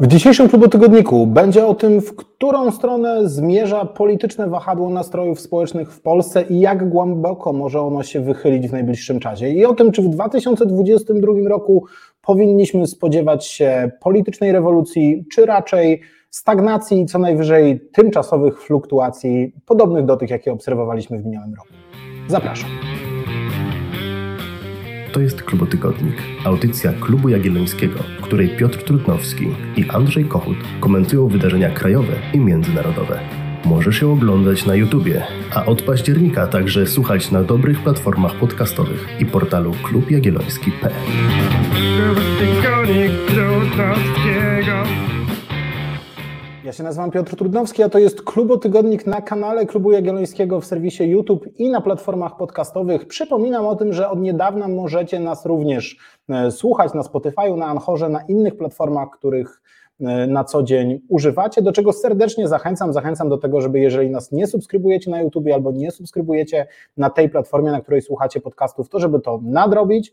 W dzisiejszym klubotygodniku będzie o tym, w którą stronę zmierza polityczne wahadło nastrojów społecznych w Polsce i jak głęboko może ono się wychylić w najbliższym czasie. I o tym, czy w 2022 roku powinniśmy spodziewać się politycznej rewolucji, czy raczej stagnacji, co najwyżej tymczasowych fluktuacji, podobnych do tych, jakie obserwowaliśmy w minionym roku. Zapraszam. To jest Klubotygodnik, audycja Klubu Jagiellońskiego, w której Piotr Trutnowski i Andrzej Kochut komentują wydarzenia krajowe i międzynarodowe. Możesz ją oglądać na YouTubie, a od października także słuchać na dobrych platformach podcastowych i portalu klubjagielloński.pl. Ja się nazywam Piotr Trudnowski, a to jest Klubotygodnik na kanale Klubu Jagiellońskiego w serwisie YouTube i na platformach podcastowych. Przypominam o tym, że od niedawna możecie nas również e, słuchać na Spotify, na Anchorze, na innych platformach, których e, na co dzień używacie, do czego serdecznie zachęcam. Zachęcam do tego, żeby jeżeli nas nie subskrybujecie na YouTube albo nie subskrybujecie na tej platformie, na której słuchacie podcastów, to żeby to nadrobić.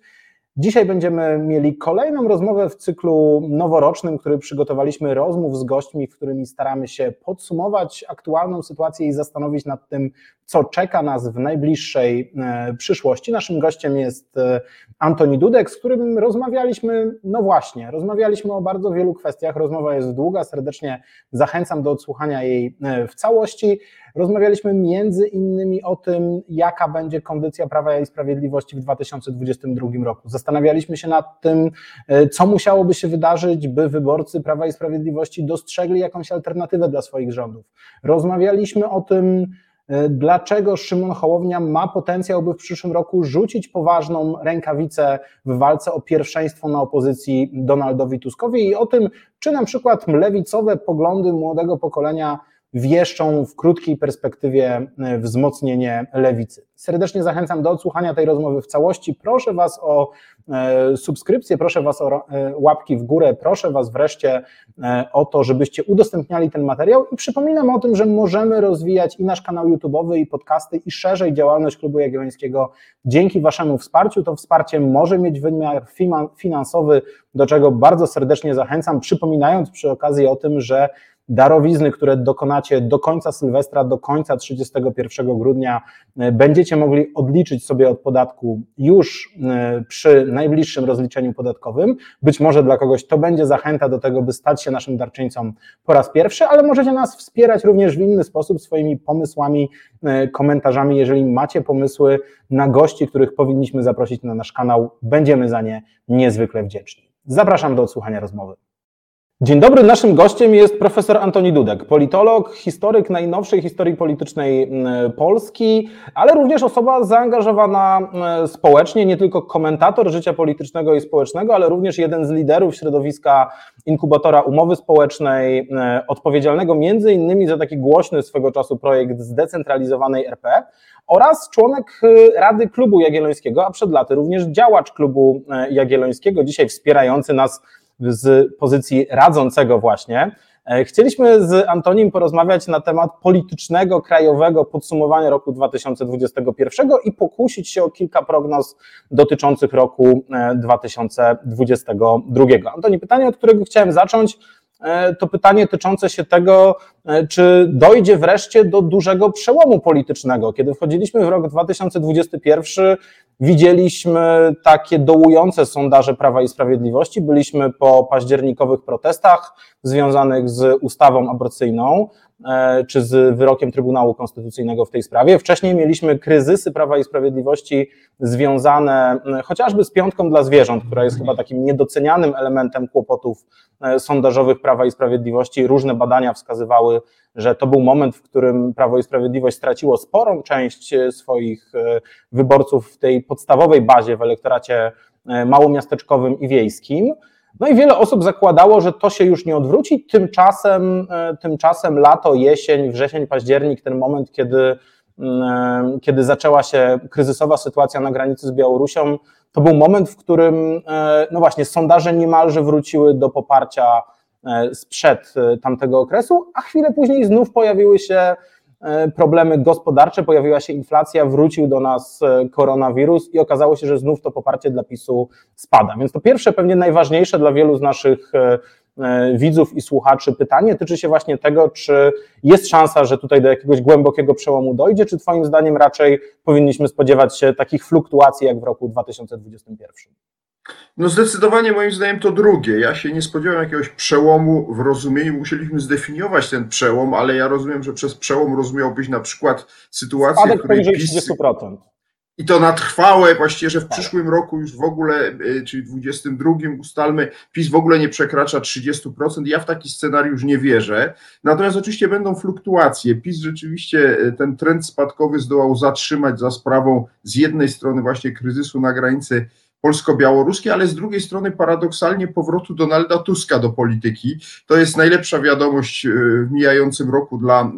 Dzisiaj będziemy mieli kolejną rozmowę w cyklu noworocznym, który przygotowaliśmy rozmów z gośćmi, w którymi staramy się podsumować aktualną sytuację i zastanowić nad tym, co czeka nas w najbliższej e, przyszłości. Naszym gościem jest e, Antoni Dudek, z którym rozmawialiśmy, no właśnie, rozmawialiśmy o bardzo wielu kwestiach. Rozmowa jest długa, serdecznie zachęcam do odsłuchania jej e, w całości. Rozmawialiśmy między innymi o tym, jaka będzie kondycja Prawa i Sprawiedliwości w 2022 roku. Zastanawialiśmy się nad tym, co musiałoby się wydarzyć, by wyborcy Prawa i Sprawiedliwości dostrzegli jakąś alternatywę dla swoich rządów. Rozmawialiśmy o tym, E, dlaczego Szymon Hołownia ma potencjał, by w przyszłym roku rzucić poważną rękawicę w walce o pierwszeństwo na opozycji Donaldowi Tuskowi i o tym, czy na przykład lewicowe poglądy młodego pokolenia wieszczą w krótkiej perspektywie e, wzmocnienie lewicy. Serdecznie zachęcam do odsłuchania tej rozmowy w całości. Proszę Was o e, subskrypcję, proszę Was o e, łapki w górę, proszę Was wreszcie o to, żebyście udostępniali ten materiał i przypominam o tym, że możemy rozwijać i nasz kanał YouTube'owy, i podcasty, i szerzej działalność Klubu Jagiellońskiego dzięki Waszemu wsparciu. To wsparcie może mieć wymiar finansowy, do czego bardzo serdecznie zachęcam, przypominając przy okazji o tym, że darowizny, które dokonacie do końca Sylwestra, do końca 31 grudnia, e, będziecie mogli odliczyć sobie od podatku już e, przy najbliższym rozliczeniu podatkowym. Być może dla kogoś to będzie zachęta do tego, by stać się naszym darczyńcą po raz pierwszy, ale możecie nas wspierać również w inny sposób swoimi pomysłami, e, komentarzami. Jeżeli macie pomysły na gości, których powinniśmy zaprosić na nasz kanał, będziemy za nie niezwykle wdzięczni. Zapraszam do odsłuchania rozmowy. Dzień dobry, naszym gościem jest profesor Antoni Dudek, politolog, historyk najnowszej historii politycznej Polski, ale również osoba zaangażowana społecznie, nie tylko komentator życia politycznego i społecznego, ale również jeden z liderów środowiska inkubatora umowy społecznej, odpowiedzialnego między innymi za taki głośny swego czasu projekt zdecentralizowanej RP oraz członek y, Rady Klubu Jagiellońskiego, a przed laty również działacz Klubu Jagiellońskiego, dzisiaj wspierający nas z pozycji radzącego właśnie. E, chcieliśmy z Antonim porozmawiać na temat politycznego, krajowego podsumowania roku 2021 i pokusić się o kilka prognoz dotyczących roku 2022. E, Antoni, pytanie, od którego chciałem zacząć, to pytanie tyczące się tego, czy dojdzie wreszcie do dużego przełomu politycznego. Kiedy wchodziliśmy w rok 2021, Widzieliśmy takie dołujące sondaże Prawa i Sprawiedliwości. Byliśmy po październikowych protestach związanych z ustawą aborcyjną e, czy z wyrokiem Trybunału Konstytucyjnego w tej sprawie. Wcześniej mieliśmy kryzysy Prawa i Sprawiedliwości związane chociażby z piątką dla zwierząt, która jest chyba takim niedocenianym elementem kłopotów e, sondażowych Prawa i Sprawiedliwości. Różne badania wskazywały że to był moment, w którym Prawo i Sprawiedliwość straciło sporą część e, swoich e, wyborców w tej podstawowej bazie w elektoracie e, małomiasteczkowym i wiejskim. No i wiele osób zakładało, że to się już nie odwróci. Tymczasem, tymczasem lato, jesień, wrzesień, październik, ten moment, kiedy, mm, kiedy zaczęła się kryzysowa sytuacja na granicy z Białorusią, to był moment, w którym, no właśnie, sondaże niemalże wróciły do poparcia E, sprzed e, tamtego okresu, a chwilę później znów pojawiły się problemy gospodarcze, pojawiła się inflacja, wrócił do nas koronawirus i okazało się, że znów to poparcie dla PiSu spada. Więc to pierwsze, pewnie najważniejsze dla wielu z naszych E, widzów i słuchaczy pytanie tyczy się właśnie tego, czy jest szansa, że tutaj do jakiegoś głębokiego przełomu dojdzie, czy Twoim zdaniem raczej powinniśmy spodziewać się takich fluktuacji jak w roku 2021? No zdecydowanie moim zdaniem to drugie. Ja się nie spodziewam jakiegoś przełomu w rozumieniu. Musieliśmy zdefiniować ten przełom, ale ja rozumiem, że przez przełom rozumiałbyś na przykład sytuację, Spadek w której PiS... 30%. I to na trwałe, właściwie, że w przyszłym roku już w ogóle, y, czyli 22 ustalmy, PiS w ogóle nie przekracza 30%. Ja w taki scenariusz nie wierzę. Natomiast oczywiście będą fluktuacje. PiS rzeczywiście y, ten trend spadkowy zdołał zatrzymać za sprawą z jednej strony właśnie kryzysu na granicy polsko-białoruskiej, ale z drugiej strony paradoksalnie powrotu Donalda Tuska do polityki. To jest najlepsza wiadomość y, w mijającym roku dla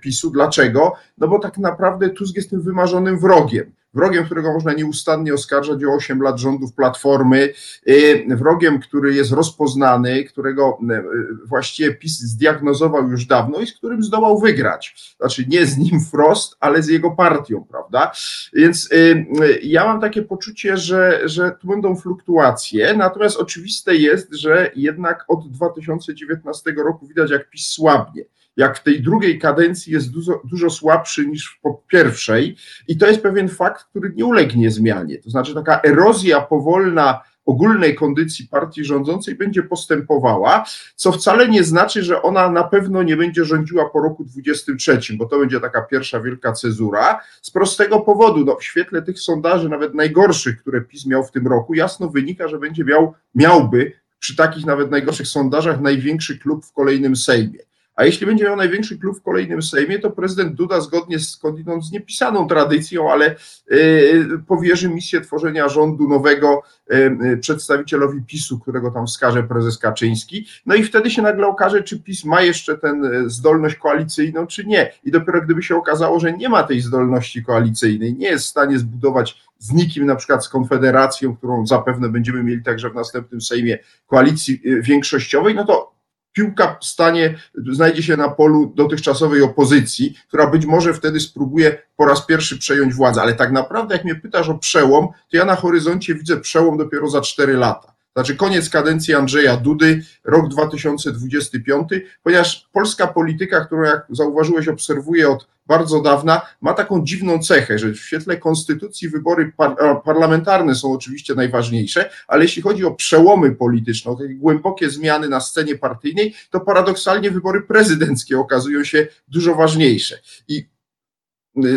PiSu. Dlaczego? No bo tak naprawdę Tusk jest tym wymarzonym wrogiem wrogiem, którego można nieustannie oskarżać o 8 lat rządów Platformy, y, wrogiem, który jest rozpoznany, którego y, właściwie PiS zdiagnozował już dawno i z którym zdołał wygrać. Znaczy nie z nim wprost, ale z jego partią, prawda? Więc y, ja mam takie poczucie, że, że tu będą fluktuacje, natomiast oczywiste jest, że jednak od 2019 roku widać, jak PiS słabnie jak w tej drugiej kadencji jest dużo, dużo słabszy niż po pierwszej, i to jest pewien fakt, który nie ulegnie zmianie. To znaczy, taka erozja powolna ogólnej kondycji partii rządzącej będzie postępowała, co wcale nie znaczy, że ona na pewno nie będzie rządziła po roku 23, bo to będzie taka pierwsza wielka cezura. Z prostego powodu, no, w świetle tych sondaży, nawet najgorszych, które PiS miał w tym roku, jasno wynika, że będzie miał, miałby przy takich nawet najgorszych sondażach największy klub w kolejnym Sejmie. A jeśli będzie miał największy klub w kolejnym Sejmie, to prezydent Duda zgodnie z z niepisaną tradycją, ale y, powierzy misję tworzenia rządu nowego y, y, przedstawicielowi PiSu, którego tam wskaże prezes Kaczyński. No i wtedy się nagle okaże, czy PiS ma jeszcze tę zdolność koalicyjną, czy nie. I dopiero gdyby się okazało, że nie ma tej zdolności koalicyjnej, nie jest w stanie zbudować z nikim, na przykład z Konfederacją, którą zapewne będziemy mieli także w następnym Sejmie koalicji większościowej, no to piłka stanie, znajdzie się na polu dotychczasowej opozycji, która być może wtedy spróbuje po raz pierwszy przejąć władzę. Ale tak naprawdę, jak mnie pytasz o przełom, to ja na horyzoncie widzę przełom dopiero za cztery lata. Znaczy koniec kadencji Andrzeja Dudy, rok 2025, ponieważ polska polityka, którą jak zauważyłeś, obserwuję od bardzo dawna, ma taką dziwną cechę, że w świetle konstytucji wybory par parlamentarne są oczywiście najważniejsze, ale jeśli chodzi o przełomy polityczne, o takie głębokie zmiany na scenie partyjnej, to paradoksalnie wybory prezydenckie okazują się dużo ważniejsze. I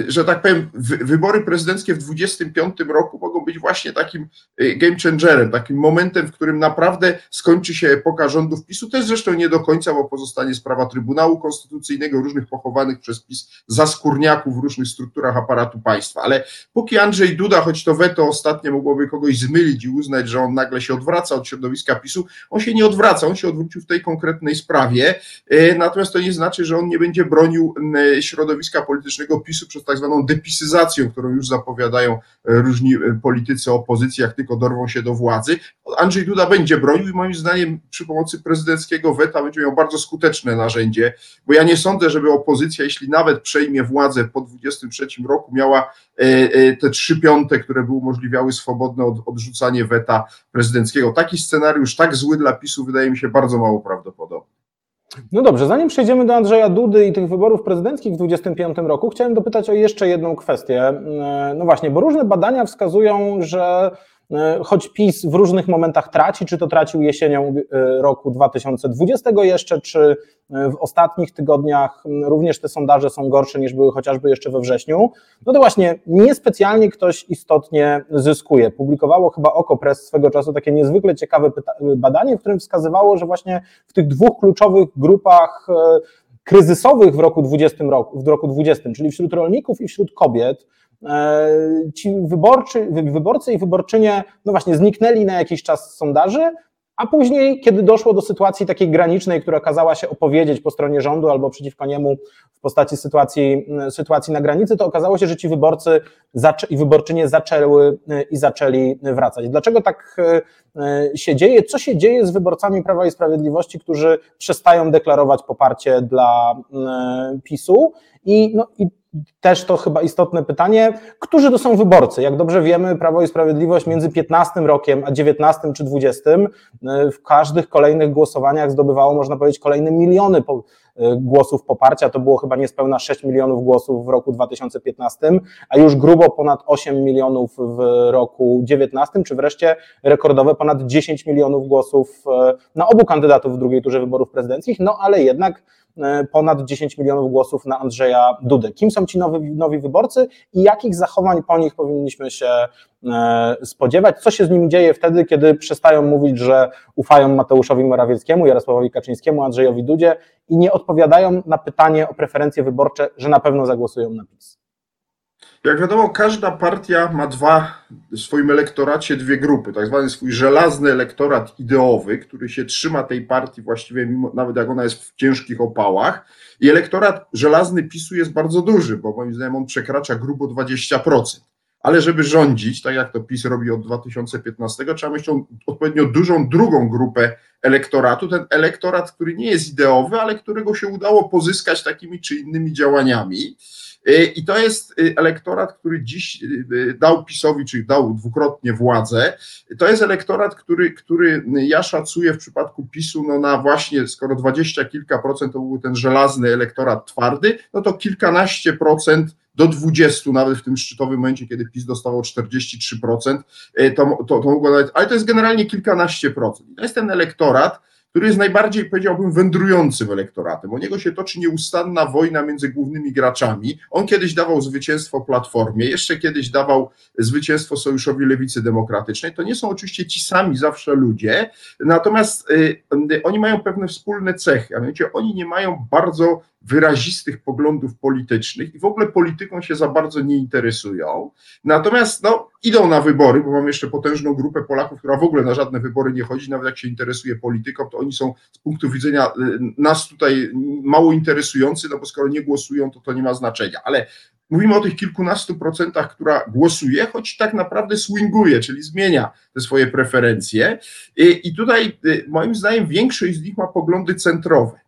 że tak powiem, wybory prezydenckie w 2025 roku mogą być właśnie takim y, game changerem, takim momentem, w którym naprawdę skończy się epoka rządów PiSu. Jest zresztą nie do końca, bo pozostanie sprawa Trybunału Konstytucyjnego, różnych pochowanych przez PiS zaskórniaków w różnych strukturach aparatu państwa. Ale póki Andrzej Duda, choć to weto ostatnie mogłoby kogoś zmylić i uznać, że on nagle się odwraca od środowiska PiSu, on się nie odwraca, on się odwrócił w tej konkretnej sprawie. Y, natomiast to nie znaczy, że on nie będzie bronił środowiska politycznego PiSu przez tak zwaną depisyzację, którą już zapowiadają e, różni e, politycy opozycji, jak tylko dorwą się do władzy. Andrzej Duda będzie bronił i moim zdaniem przy pomocy prezydenckiego weta będzie miał bardzo skuteczne narzędzie, bo ja nie sądzę, żeby opozycja, jeśli nawet przejmie władzę po 23 roku, miała e, te trzy piąte, które by umożliwiały swobodne odrzucanie weta prezydenckiego. Taki scenariusz tak zły dla PiSu wydaje mi się bardzo mało prawdopodobny. No dobrze, zanim przejdziemy do Andrzeja Dudy i tych wyborów prezydenckich w 2025 roku, chciałem dopytać o jeszcze jedną kwestię. No właśnie, bo różne badania wskazują, że E, choć PiS w różnych momentach traci, czy to tracił jesienią e, roku 2020 jeszcze, czy e, w ostatnich tygodniach również te sondaże są gorsze niż były chociażby jeszcze we wrześniu, no to właśnie niespecjalnie ktoś istotnie zyskuje. Publikowało chyba OKO.press swego czasu takie niezwykle ciekawe badanie, w którym wskazywało, że właśnie w tych dwóch kluczowych grupach kryzysowych w roku 20 roku, w roku 20, czyli wśród rolników i wśród kobiet, E, ci wyborczy, wyborcy i wyborczynie, no właśnie, zniknęli na jakiś czas z sondaży, a później, kiedy doszło do sytuacji takiej granicznej, która kazała się opowiedzieć po stronie rządu albo przeciwko niemu w postaci sytuacji, sytuacji na granicy, to okazało się, że ci wyborcy i wyborczynie zaczęły i zaczęli wracać. Dlaczego tak się dzieje? Co się dzieje z wyborcami Prawa i Sprawiedliwości, którzy przestają deklarować poparcie dla PiSu? I, no, i też to chyba istotne pytanie, którzy to są wyborcy? Jak dobrze wiemy, Prawo i Sprawiedliwość między 15 rokiem a 19 czy 20 e, w każdych kolejnych głosowaniach zdobywało, można powiedzieć, kolejne miliony e, głosów poparcia. To było chyba niespełna 6 milionów głosów w roku 2015, a już grubo ponad 8 milionów w roku 19, czy wreszcie rekordowe ponad 10 milionów głosów e, na obu kandydatów w drugiej turze wyborów prezydenckich, no ale jednak ponad 10 milionów głosów na Andrzeja Dudę. Kim są ci nowi, nowi wyborcy i jakich zachowań po nich powinniśmy się e, spodziewać? Co się z nimi dzieje wtedy, kiedy przestają mówić, że ufają Mateuszowi Morawieckiemu, Jarosławowi Kaczyńskiemu, Andrzejowi Dudzie i nie odpowiadają na pytanie o preferencje wyborcze, że na pewno zagłosują na PiS? Jak wiadomo, każda partia ma dwa w swoim elektoracie dwie grupy, tak zwany swój żelazny elektorat ideowy, który się trzyma tej partii właściwie, mimo, nawet jak ona jest w ciężkich opałach. I elektorat żelazny PiSu jest bardzo duży, bo moim zdaniem on przekracza grubo 20%. Ale żeby rządzić, tak jak to PiS robi od 2015, trzeba mieć odpowiednio dużą drugą grupę elektoratu. Ten elektorat, który nie jest ideowy, ale którego się udało pozyskać takimi czy innymi działaniami. Y, I to jest y, elektorat, który dziś y, dał PiSowi, czyli dał dwukrotnie władzę. To jest elektorat, który, który ja szacuję w przypadku PiSu no na właśnie, skoro dwadzieścia kilka procent to był ten żelazny elektorat twardy, no to kilkanaście procent do 20, nawet w tym szczytowym momencie, kiedy PiS dostawał 43%, to, to, to mogło nawet, ale to jest generalnie kilkanaście procent. To jest ten elektorat, który jest najbardziej, powiedziałbym, wędrującym elektoratem. O niego się toczy nieustanna wojna między głównymi graczami. On kiedyś dawał zwycięstwo Platformie, jeszcze kiedyś dawał zwycięstwo Sojuszowi Lewicy Demokratycznej. To nie są oczywiście ci sami zawsze ludzie, natomiast y, y, oni mają pewne wspólne cechy, a mianowicie oni nie mają bardzo wyrazistych poglądów politycznych i w ogóle polityką się za bardzo nie interesują. Natomiast no, idą na wybory, bo mam jeszcze potężną grupę Polaków, która w ogóle na żadne wybory nie chodzi, nawet jak się interesuje polityką, to oni są z punktu widzenia y, nas tutaj mało interesujący, no bo skoro nie głosują, to to nie ma znaczenia. Ale Mówimy o tych kilkunastu procentach, która głosuje, choć tak naprawdę swinguje, czyli zmienia te swoje preferencje. I tutaj y, moim zdaniem większość z nich ma poglądy centrowe.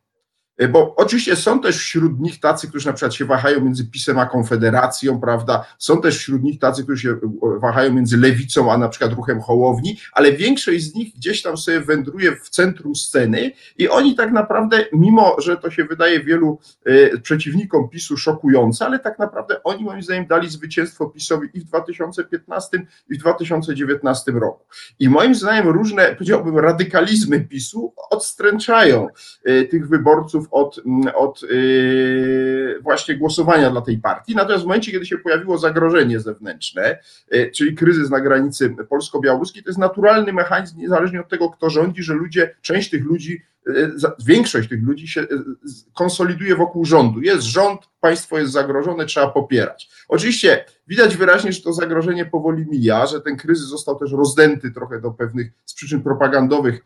E, bo oczywiście są też wśród nich tacy, którzy na przykład się wahają między PiSem a Konfederacją, prawda? Są też wśród nich tacy, którzy się wahają między lewicą a na przykład ruchem Hołowni, ale większość z nich gdzieś tam sobie wędruje w centrum sceny i oni tak naprawdę, mimo że to się wydaje wielu y, przeciwnikom PiSu szokujące, ale tak naprawdę oni moim zdaniem dali zwycięstwo PiSowi i w 2015 i w 2019 roku. I moim zdaniem różne, powiedziałbym, radykalizmy PiSu odstręczają tych wyborców od, mm, od yy, właśnie głosowania dla tej partii. Natomiast w momencie, kiedy się pojawiło zagrożenie zewnętrzne, yy, czyli kryzys na granicy polsko-białoruskiej, to jest naturalny mechanizm, niezależnie od tego, kto rządzi, że ludzie, część tych ludzi yy, większość tych ludzi się konsoliduje wokół rządu. Jest rząd, państwo jest zagrożone, trzeba popierać. Oczywiście widać wyraźnie, że to zagrożenie powoli mija, że ten kryzys został też rozdęty trochę do pewnych z przyczyn propagandowych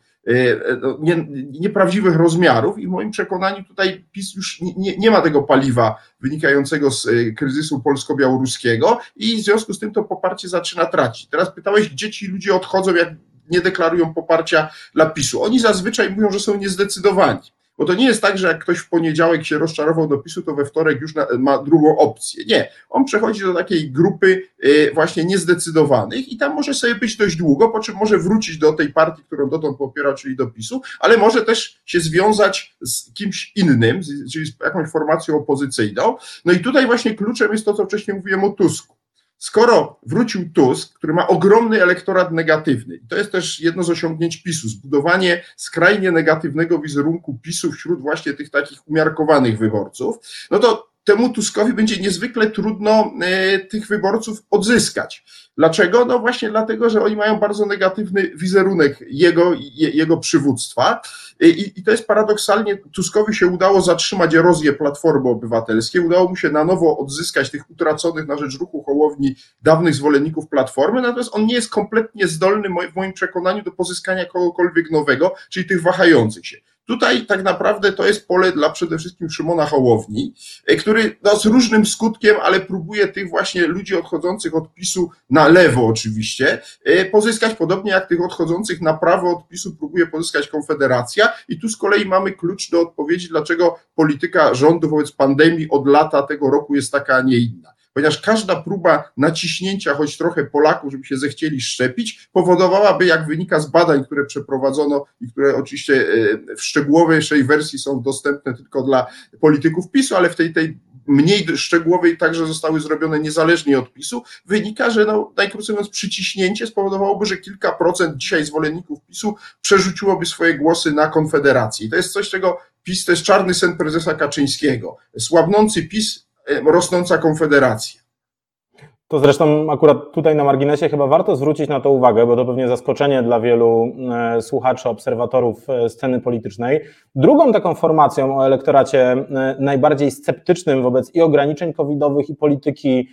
nie, nieprawdziwych rozmiarów i w moim przekonaniu tutaj PiS już nie, nie ma tego paliwa wynikającego z e, kryzysu polsko-białoruskiego i w związku z tym to poparcie zaczyna tracić. Teraz pytałeś, gdzie ci ludzie odchodzą, jak nie deklarują poparcia dla PiSu. Oni zazwyczaj mówią, że są niezdecydowani. Bo to nie jest tak, że jak ktoś w poniedziałek się rozczarował do PiSu, to we wtorek już na, ma drugą opcję. Nie. On przechodzi do takiej grupy y, właśnie niezdecydowanych i tam może sobie być dość długo, po czym może wrócić do tej partii, którą dotąd popiera, czyli do PiSu, ale może też się związać z kimś innym, czyli z jakąś formacją opozycyjną. No i tutaj właśnie kluczem jest to, co wcześniej mówiłem o Tusku. Skoro wrócił Tusk, który ma ogromny elektorat negatywny, to jest też jedno z osiągnięć PiSu, zbudowanie skrajnie negatywnego wizerunku PiSu wśród właśnie tych takich umiarkowanych wyborców, no to temu Tuskowi będzie niezwykle trudno e, tych wyborców odzyskać. Dlaczego? No właśnie dlatego, że oni mają bardzo negatywny wizerunek jego, jego przywództwa I, i to jest paradoksalnie, Tuskowi się udało zatrzymać erozję Platformy Obywatelskiej, udało mu się na nowo odzyskać tych utraconych na rzecz ruchu Hołowni dawnych zwolenników Platformy, natomiast on nie jest kompletnie zdolny w moim przekonaniu do pozyskania kogokolwiek nowego, czyli tych wahających się. Tutaj tak naprawdę to jest pole dla przede wszystkim Szymona Hołowni, e, który no, z różnym skutkiem, ale próbuje tych właśnie ludzi odchodzących od PiSu na lewo oczywiście e, pozyskać, podobnie jak tych odchodzących na prawo od PiSu próbuje pozyskać Konfederacja. I tu z kolei mamy klucz do odpowiedzi, dlaczego polityka rządu wobec pandemii od lata tego roku jest taka, a nie inna ponieważ każda próba naciśnięcia choć trochę Polaków, żeby się zechcieli szczepić, powodowałaby, jak wynika z badań, które przeprowadzono i które oczywiście e, w szczegółowejszej wersji są dostępne tylko dla polityków PiSu, ale w tej, tej mniej szczegółowej także zostały zrobione niezależnie od PiSu, wynika, że no, najkrócej mówiąc przyciśnięcie spowodowałoby, że kilka procent dzisiaj zwolenników PiSu przerzuciłoby swoje głosy na Konfederację. I to jest coś, czego PiS to jest czarny sen prezesa Kaczyńskiego. Słabnący PiS rosnąca konfederacja. To zresztą akurat tutaj na marginesie chyba warto zwrócić na to uwagę, bo to pewnie zaskoczenie dla wielu e, słuchaczy, obserwatorów e, sceny politycznej. Drugą taką formacją o elektoracie najbardziej sceptycznym wobec i ograniczeń covidowych, i polityki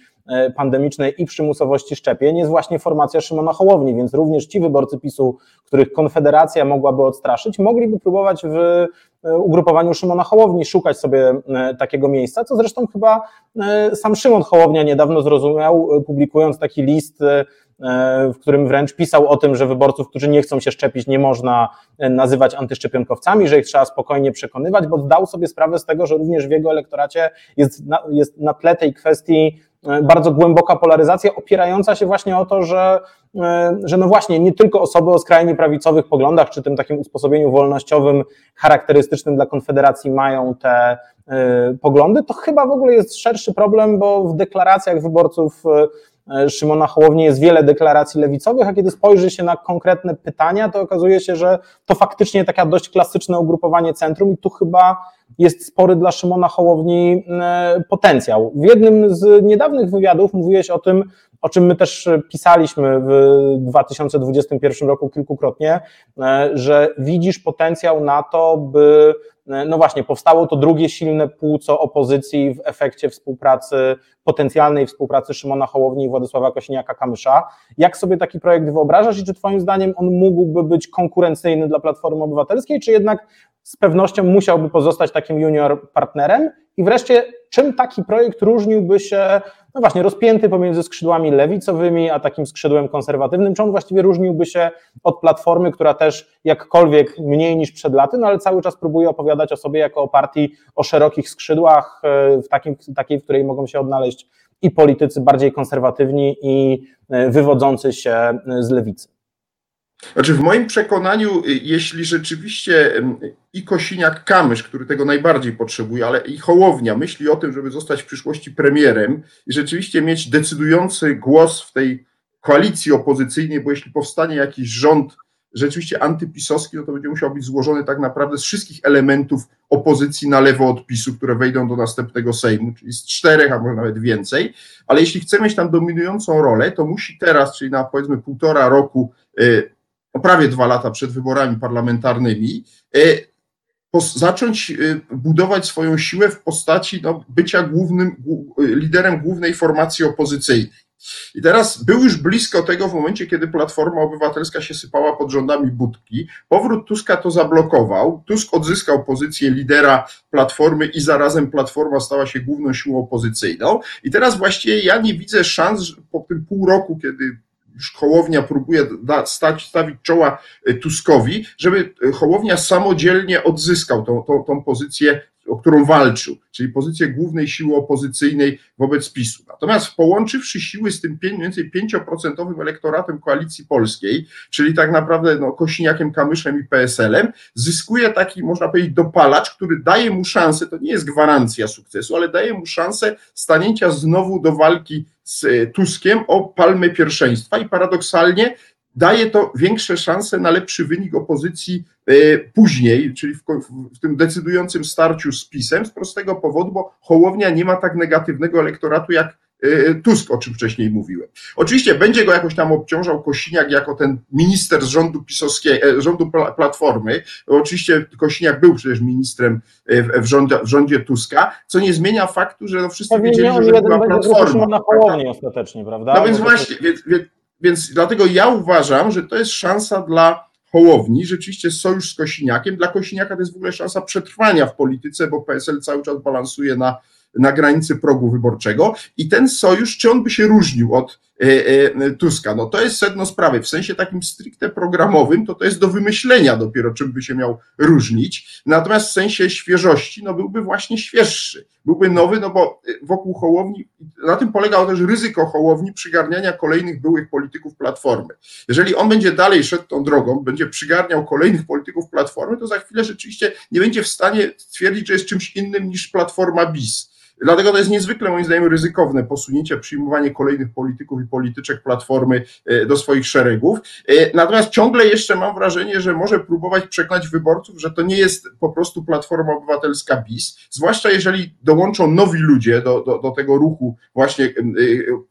pandemicznej i przymusowości szczepień jest właśnie formacja Szymona Hołowni, więc również ci wyborcy PiSu, których Konfederacja mogłaby odstraszyć, mogliby próbować w E, ugrupowaniu Szymona Hołowni szukać sobie e, takiego miejsca, co zresztą chyba e, sam Szymon Hołownia niedawno zrozumiał, publikując taki list, w którym wręcz pisał o tym, że wyborców, którzy nie chcą się szczepić, nie można nazywać antyszczepionkowcami, że ich trzeba spokojnie przekonywać, bo zdał sobie sprawę z tego, że również w jego elektoracie jest na, jest na tle tej kwestii bardzo głęboka polaryzacja, opierająca się właśnie o to, że E, że no właśnie nie tylko osoby o skrajnie prawicowych poglądach, czy tym takim usposobieniu wolnościowym charakterystycznym dla Konfederacji mają te e, poglądy, to chyba w ogóle jest szerszy problem, bo w deklaracjach wyborców e, Szymona Hołowni jest wiele deklaracji lewicowych, a kiedy spojrzy się na konkretne pytania, to okazuje się, że to faktycznie taka dość klasyczne ugrupowanie centrum i tu chyba jest spory dla Szymona Hołowni potencjał. W jednym z niedawnych wywiadów mówiłeś o tym, o czym my też pisaliśmy w 2021 roku kilkukrotnie, e, że widzisz potencjał na to, by e, no właśnie, powstało to drugie silne płuco opozycji w efekcie współpracy, potencjalnej współpracy Szymona Hołowni i Władysława Kosiniaka-Kamysza. Jak sobie taki projekt wyobrażasz i czy twoim zdaniem on mógłby być konkurencyjny dla Platformy Obywatelskiej, czy jednak z pewnością musiałby pozostać takim junior partnerem? I wreszcie, czym taki projekt różniłby się no właśnie, rozpięty pomiędzy skrzydłami lewicowymi, a takim skrzydłem konserwatywnym, czy on właściwie różniłby się od Platformy, która też jakkolwiek mniej niż przed laty, no ale cały czas próbuje opowiadać o sobie jako o partii o szerokich skrzydłach, e, w takim, takiej, w której mogą się odnaleźć i politycy bardziej konserwatywni i e, wywodzący się z lewicy. Znaczy, w moim przekonaniu, y, jeśli rzeczywiście i Kosiniak-Kamysz, który tego najbardziej potrzebuje, ale i Hołownia myśli o tym, żeby zostać w przyszłości premierem i rzeczywiście mieć decydujący głos w tej koalicji opozycyjnej, bo jeśli powstanie jakiś rząd rzeczywiście antypisowski, no to będzie musiał być złożony tak naprawdę z wszystkich elementów opozycji na lewo od PiSu, które wejdą do następnego Sejmu, czyli z czterech, a może nawet więcej, ale jeśli chce mieć tam dominującą rolę, to musi teraz, czyli na powiedzmy półtora roku y, prawie dwa lata przed wyborami parlamentarnymi, e, zacząć e, budować swoją siłę w postaci no, bycia głównym, liderem głównej formacji opozycyjnej. I teraz był już blisko tego w momencie, kiedy Platforma Obywatelska się sypała pod rządami Budki. Powrót Tuska to zablokował. Tusk odzyskał pozycję lidera Platformy i zarazem Platforma stała się główną siłą opozycyjną. I teraz właściwie ja nie widzę szans po tym pół roku, kiedy Hołownia próbuje stać, stawić czoła e, Tuskowi, żeby e, Hołownia samodzielnie odzyskał tą, tą, tą pozycję, o którą walczył, czyli pozycję głównej siły opozycyjnej wobec PiSu. Natomiast połączywszy siły z tym mniej więcej 5% elektoratem koalicji polskiej, czyli tak naprawdę no, Kosiniakiem, Kamyszem i PSL-em, zyskuje taki, można powiedzieć, dopalacz, który daje mu szansę, to nie jest gwarancja sukcesu, ale daje mu szansę stanięcia znowu do walki z e, Tuskiem o palmę pierwszeństwa i paradoksalnie daje to większe szanse na lepszy wynik opozycji później, czyli w, w, tym decydującym starciu z PiSem, z prostego powodu, bo Hołownia nie ma tak negatywnego elektoratu jak Tusk, o czym wcześniej mówiłem. Oczywiście będzie go jakoś tam obciążał Kosiniak jako ten minister z rządu pisowskiego, e, rządu Platformy. Oczywiście Kosiniak był przecież ministrem e, w, rządzie, w rządzie Tuska, co nie zmienia faktu, że no wszyscy Pewnie wiedzieli, że jeden była Platforma. na połownie ostatecznie, prawda? No więc właśnie, więc, więc, więc dlatego ja uważam, że to jest szansa dla Hołowni, rzeczywiście sojusz z Kosiniakiem. Dla Kosiniaka to jest w ogóle szansa przetrwania w polityce, bo PSL cały czas balansuje na na granicy progu wyborczego i ten sojusz, czy on by się różnił od e, e, Tuska? No to jest sedno sprawy. W sensie takim stricte programowym, to to jest do wymyślenia dopiero, czym by się miał różnić. Natomiast w sensie świeżości, no byłby właśnie świeższy. Byłby nowy, no bo e, wokół Hołowni, na tym polegało też ryzyko Hołowni przygarniania kolejnych byłych polityków Platformy. Jeżeli on będzie dalej szedł tą drogą, będzie przygarniał kolejnych polityków Platformy, to za chwilę rzeczywiście nie będzie w stanie stwierdzić, że jest czymś innym niż Platforma BIS Dlatego to jest niezwykle, moim zdaniem, ryzykowne posunięcie, przyjmowanie kolejnych polityków i polityczek Platformy e, do swoich szeregów. E, natomiast ciągle jeszcze mam wrażenie, że może próbować przekonać wyborców, że to nie jest po prostu Platforma Obywatelska BIS, zwłaszcza jeżeli dołączą nowi ludzie do, do, do tego ruchu właśnie e,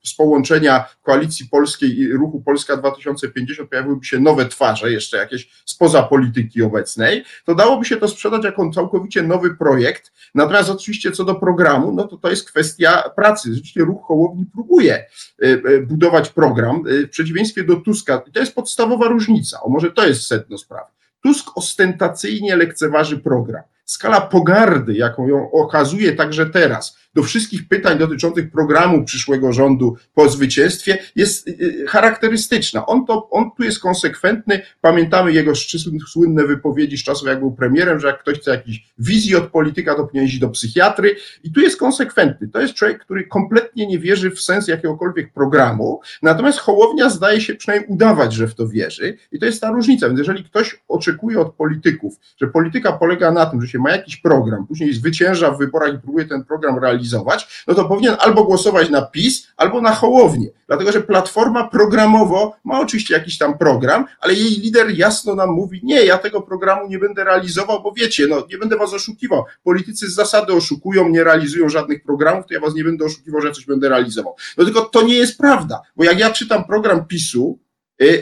z połączenia Koalicji Polskiej i ruchu Polska 2050 pojawiłyby się nowe twarze, jeszcze jakieś spoza polityki obecnej, to dałoby się to sprzedać jako całkowicie nowy projekt. Natomiast oczywiście co do programu, no to to jest kwestia pracy. Rzeczywiście ruch Hołowni próbuje e, e, budować program e, w przeciwieństwie do Tuska. To jest podstawowa różnica. O może to jest sedno sprawy. Tusk ostentacyjnie lekceważy program. Skala pogardy, jaką ją okazuje także teraz, do wszystkich pytań dotyczących programu przyszłego rządu po zwycięstwie jest y, y, charakterystyczna. On, to, on tu jest konsekwentny. Pamiętamy jego słynne wypowiedzi z czasów, jak był premierem, że jak ktoś chce jakiejś wizji od polityka, to powinien do psychiatry. I tu jest konsekwentny. To jest człowiek, który kompletnie nie wierzy w sens jakiegokolwiek programu. Natomiast Hołownia zdaje się przynajmniej udawać, że w to wierzy. I to jest ta różnica. Więc jeżeli ktoś oczekuje od polityków, że polityka polega na tym, że się ma jakiś program, później zwycięża w wyborach i próbuje ten program realizować, no to powinien albo głosować na PiS, albo na Hołownię. Dlatego, że Platforma programowo ma oczywiście jakiś tam program, ale jej lider jasno nam mówi, nie, ja tego programu nie będę realizował, bo wiecie, no nie będę was oszukiwał. Politycy z zasady oszukują, nie realizują żadnych programów, to ja was nie będę oszukiwał, że coś będę realizował. No tylko to nie jest prawda, bo jak ja czytam program PiSu,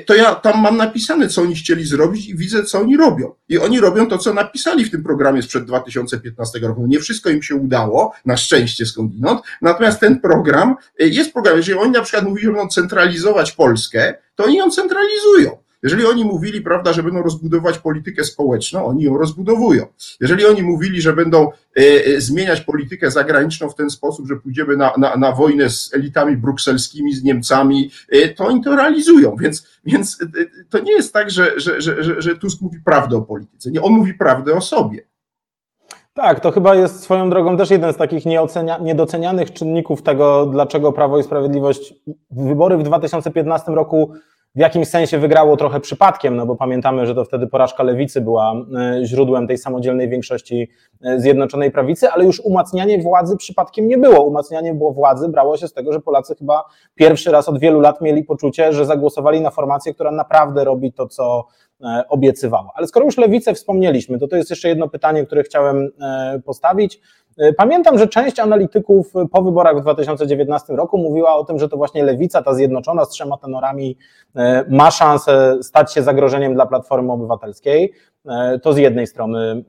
to ja tam mam napisane, co oni chcieli zrobić i widzę, co oni robią. I oni robią to, co napisali w tym programie sprzed 2015 roku. Nie wszystko im się udało, na szczęście skądinąd, natomiast ten program y, jest program, jeżeli oni na przykład mówili, że będą centralizować Polskę, to oni ją centralizują. Jeżeli oni mówili, prawda, że będą rozbudować politykę społeczną, oni ją rozbudowują. Jeżeli oni mówili, że będą e, e, zmieniać politykę zagraniczną w ten sposób, że pójdziemy na, na, na wojnę z elitami brukselskimi, z Niemcami, e, to oni to realizują. Więc, więc to nie jest tak, że, że, że, że Tusk mówi prawdę o polityce. Nie, on mówi prawdę o sobie. Tak, to chyba jest swoją drogą też jeden z takich niedocenianych czynników tego, dlaczego Prawo i Sprawiedliwość wybory w 2015 roku w jakimś sensie wygrało trochę przypadkiem, no bo pamiętamy, że to wtedy porażka lewicy była e, źródłem tej samodzielnej większości e, Zjednoczonej Prawicy, ale już umacnianie władzy przypadkiem nie było. Umacnianie było władzy brało się z tego, że Polacy chyba pierwszy raz od wielu lat mieli poczucie, że zagłosowali na formację, która naprawdę robi to, co e, obiecywała. Ale skoro już lewicę wspomnieliśmy, to to jest jeszcze jedno pytanie, które chciałem postawić. E, pamiętam, że część analityków po wyborach w 2019 roku mówiła o tym, że to właśnie lewica, ta zjednoczona z trzema tenorami, e, ma szansę stać się zagrożeniem dla Platformy Obywatelskiej. E, to z jednej strony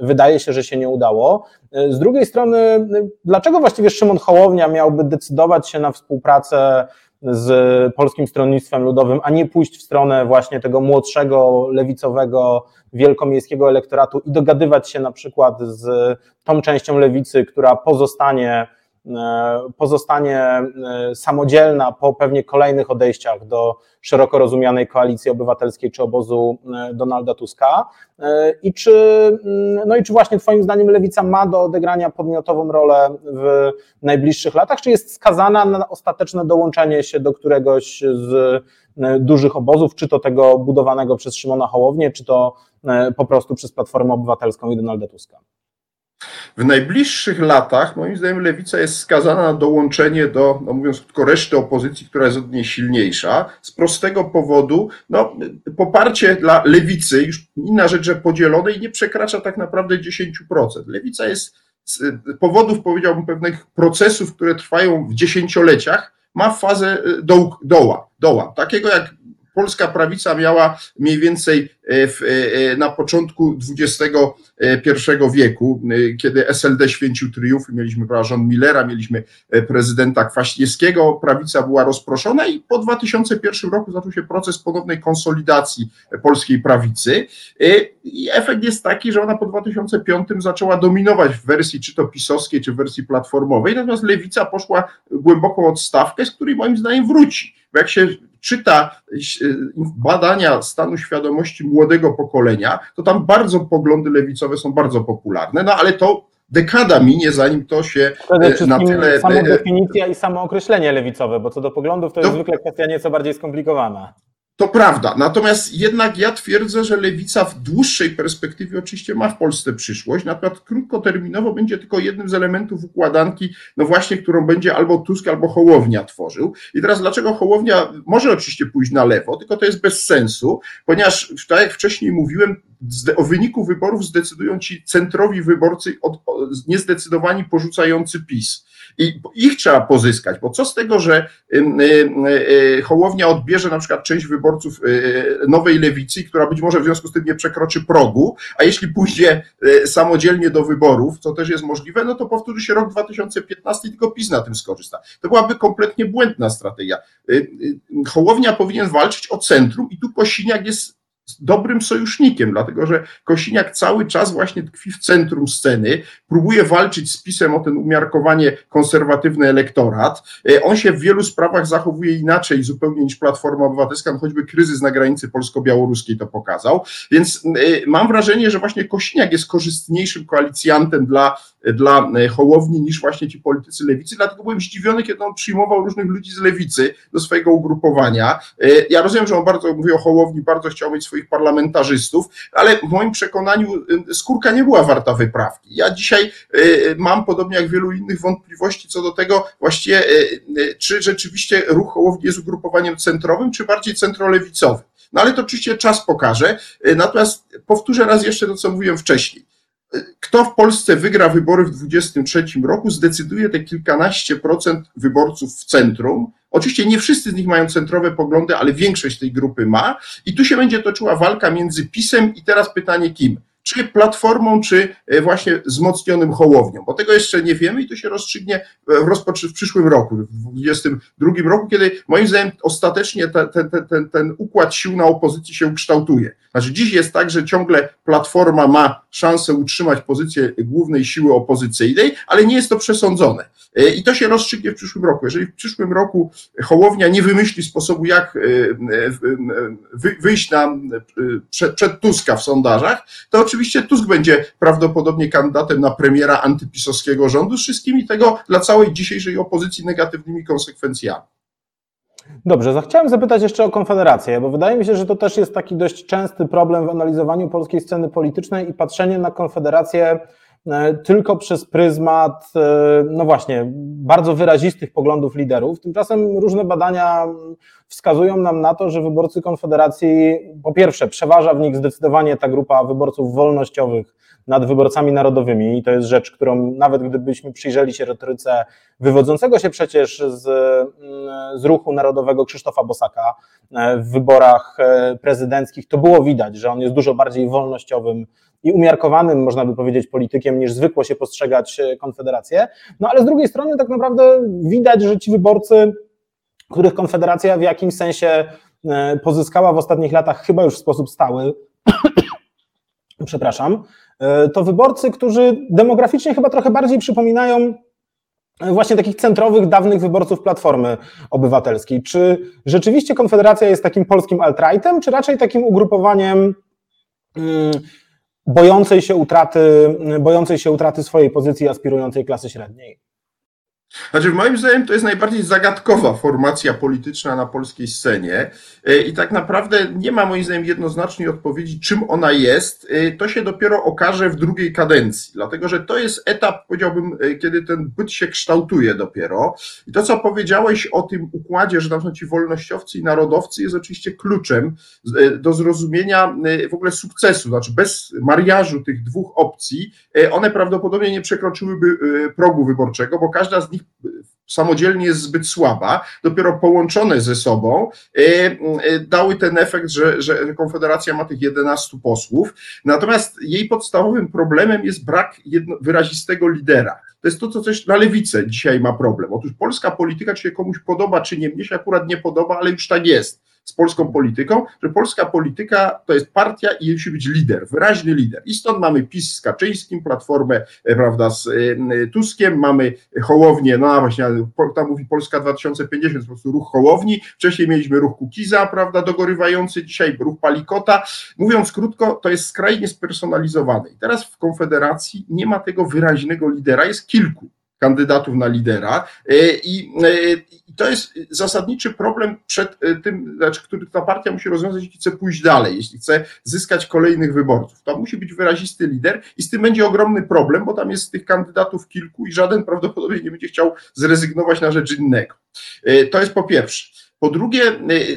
wydaje się, że się nie udało. Z drugiej strony, dlaczego właściwie Szymon Hołownia miałby decydować się na współpracę z Polskim Stronnictwem Ludowym, a nie pójść w stronę właśnie tego młodszego, lewicowego, wielkomiejskiego elektoratu i dogadywać się na przykład z tą częścią lewicy, która pozostanie pozostanie e, samodzielna po pewnie kolejnych odejściach do szeroko rozumianej koalicji obywatelskiej czy obozu e, Donalda Tuska. I czy, mm, no i czy właśnie Twoim zdaniem lewica ma do odegrania podmiotową rolę w najbliższych latach, czy jest skazana na ostateczne dołączenie się do któregoś z dużych obozów, czy to tego budowanego przez Szymona Hołownię, czy to po prostu przez Platformę Obywatelską i Donalda Tuska? W najbliższych latach, moim zdaniem, lewica jest skazana na dołączenie do, no mówiąc krótko, reszty opozycji, która jest od niej silniejsza, z prostego powodu, no, poparcie dla lewicy, już inna rzecz, że podzielonej, nie przekracza tak naprawdę 10%. Lewica jest z powodów, powiedziałbym, pewnych procesów, które trwają w dziesięcioleciach, ma fazę doł, doła, doła, takiego jak polska prawica miała mniej więcej e, w, e, e, na początku XXI wieku, kiedy SLD święcił triumfy, mieliśmy rząd Millera, mieliśmy prezydenta Kwaśniewskiego, prawica była rozproszona i po 2001 roku zaczął się proces ponownej konsolidacji polskiej prawicy i efekt jest taki, że ona po 2005 zaczęła dominować w wersji czy to pisowskiej, czy w wersji platformowej, natomiast lewica poszła głęboką odstawkę, z której moim zdaniem wróci. Bo jak się czyta badania stanu świadomości młodego pokolenia, to tam bardzo poglądy lewicowe są bardzo popularne, no ale to dekada minie, zanim to się Przede na tyle... Samo definicja i samo określenie lewicowe, bo co do poglądów to jest to... zwykle kwestia nieco bardziej skomplikowana. To prawda. Natomiast jednak ja twierdzę, że lewica w dłuższej perspektywie oczywiście ma w Polsce przyszłość. Natomiast krótkoterminowo będzie tylko jednym z elementów układanki, no właśnie, którą będzie albo Tusk, albo Hołownia tworzył. I teraz dlaczego Hołownia może oczywiście pójść na lewo, tylko to jest bez sensu, ponieważ tak jak wcześniej mówiłem, o wyniku wyborów zdecydują ci centrowi wyborcy niezdecydowani porzucający PiS. I ich trzeba pozyskać, bo co z tego, że y, y, Hołownia odbierze na przykład część wyborców y, nowej lewicy, która być może w związku z tym nie przekroczy progu, a jeśli pójdzie samodzielnie do wyborów, co też jest możliwe, no to powtórzy się rok 2015 i tylko PiS na tym skorzysta. To byłaby kompletnie błędna strategia. Hołownia powinien walczyć o centrum i tu Kosiniak jest dobrym sojusznikiem, dlatego że Kosiniak cały czas właśnie tkwi w centrum sceny, próbuje walczyć z PiSem o ten umiarkowanie konserwatywny elektorat. E, on się w wielu sprawach zachowuje inaczej zupełnie niż Platforma Obywatelska, no choćby kryzys na granicy polsko-białoruskiej to pokazał. Więc e, mam wrażenie, że właśnie Kosiniak jest korzystniejszym koalicjantem dla dla e, Hołowni niż właśnie ci politycy lewicy, dlatego byłem zdziwiony, kiedy on przyjmował różnych ludzi z lewicy do swojego ugrupowania. Ja rozumiem, że on bardzo, mówił o Hołowni, bardzo chciał mieć swoich parlamentarzystów, ale w moim przekonaniu e, skórka nie była warta wyprawki. Ja dzisiaj mam, podobnie jak wielu innych, wątpliwości co do tego właściwie, czy rzeczywiście ruch Hołowni jest ugrupowaniem centrowym, czy bardziej centrolewicowym. No ale to oczywiście czas pokaże. Natomiast powtórzę raz jeszcze to, co mówiłem wcześniej kto w Polsce wygra wybory w 2023 roku, zdecyduje te kilkanaście procent wyborców w centrum. Oczywiście nie wszyscy z nich mają centrowe poglądy, ale większość tej grupy ma. I tu się będzie toczyła walka między PiSem i teraz pytanie kim? Czy platformą, czy e, właśnie wzmocnionym hołownią, bo tego jeszcze nie wiemy i to się rozstrzygnie w, w przyszłym roku, w 2022 roku, kiedy moim zdaniem ostatecznie ten, ten, ten, ten układ sił na opozycji się ukształtuje. Znaczy dziś jest tak, że ciągle platforma ma szansę utrzymać pozycję głównej siły opozycyjnej, ale nie jest to przesądzone. E, I to się rozstrzygnie w przyszłym roku. Jeżeli w przyszłym roku Hołownia nie wymyśli sposobu, jak e, wyjść na, przed Tuska w sondażach, to oczywiście Tusk będzie prawdopodobnie kandydatem na premiera antypisowskiego rządu z wszystkimi tego dla całej dzisiejszej opozycji negatywnymi konsekwencjami. Dobrze, chciałem zapytać jeszcze o Konfederację, bo wydaje mi się, że to też jest taki dość częsty problem w analizowaniu polskiej sceny politycznej i patrzenie na Konfederację e, tylko przez pryzmat, e, no właśnie, bardzo wyrazistych poglądów liderów. Tymczasem różne badania wskazują nam na to, że wyborcy Konfederacji, po pierwsze, przeważa w nich zdecydowanie ta grupa wyborców wolnościowych nad wyborcami narodowymi i to jest rzecz, którą nawet gdybyśmy przyjrzeli się retoryce wywodzącego się przecież z, z ruchu narodowego Krzysztofa Bosaka e, w wyborach e, prezydenckich, to było widać, że on jest dużo bardziej wolnościowym i umiarkowanym, można by powiedzieć, politykiem, niż zwykło się postrzegać e, Konfederację. No ale z drugiej strony tak naprawdę widać, że ci wyborcy których Konfederacja w jakimś sensie e, pozyskała w ostatnich latach chyba już w sposób stały, przepraszam, e, to wyborcy, którzy demograficznie chyba trochę bardziej przypominają e, właśnie takich centrowych, dawnych wyborców Platformy Obywatelskiej. Czy rzeczywiście Konfederacja jest takim polskim alt-rightem, czy raczej takim ugrupowaniem mm, bojącej się utraty, bojącej się utraty swojej pozycji aspirującej klasy średniej? Znaczy, moim zdaniem to jest najbardziej zagadkowa formacja polityczna na polskiej scenie e, i tak naprawdę nie ma moim zdaniem jednoznacznej odpowiedzi, czym ona jest. E, to się dopiero okaże w drugiej kadencji, dlatego że to jest etap, powiedziałbym, e, kiedy ten byt się kształtuje dopiero. I to, co powiedziałeś o tym układzie, że tam są ci wolnościowcy i narodowcy, jest oczywiście kluczem do zrozumienia w ogóle sukcesu. Znaczy, bez mariażu tych dwóch opcji, one prawdopodobnie nie przekroczyłyby progu wyborczego, bo każda z nich samodzielnie jest zbyt słaba, dopiero połączone ze sobą e, e, dały ten efekt, że, że Konfederacja ma tych 11 posłów. Natomiast jej podstawowym problemem jest brak jedno, wyrazistego lidera. To jest to, co coś na lewicę dzisiaj ma problem. Otóż polska polityka, czy się komuś podoba, czy nie, mnie się akurat nie podoba, ale już tak jest z polską polityką, że polska polityka to jest partia i musi być lider, wyraźny lider. I stąd mamy PiS z Kaczyńskim, Platformę e, prawda, z e, Tuskiem, mamy Hołownię, no właśnie, tam mówi Polska 2050, po prostu ruch Hołowni, wcześniej mieliśmy ruch Kukiza, prawda, dogorywający, dzisiaj ruch Palikota. Mówiąc krótko, to jest skrajnie spersonalizowane. I teraz w Konfederacji nie ma tego wyraźnego lidera, jest kilku kandydatów na lidera e, i to jest zasadniczy problem przed e, tym, znaczy, który ta partia musi rozwiązać, jeśli chce pójść dalej, jeśli chce zyskać kolejnych wyborców. To musi być wyrazisty lider i z tym będzie ogromny problem, bo tam jest tych kandydatów kilku i żaden prawdopodobnie nie będzie chciał zrezygnować na rzecz innego. E, to jest po pierwsze. Po drugie,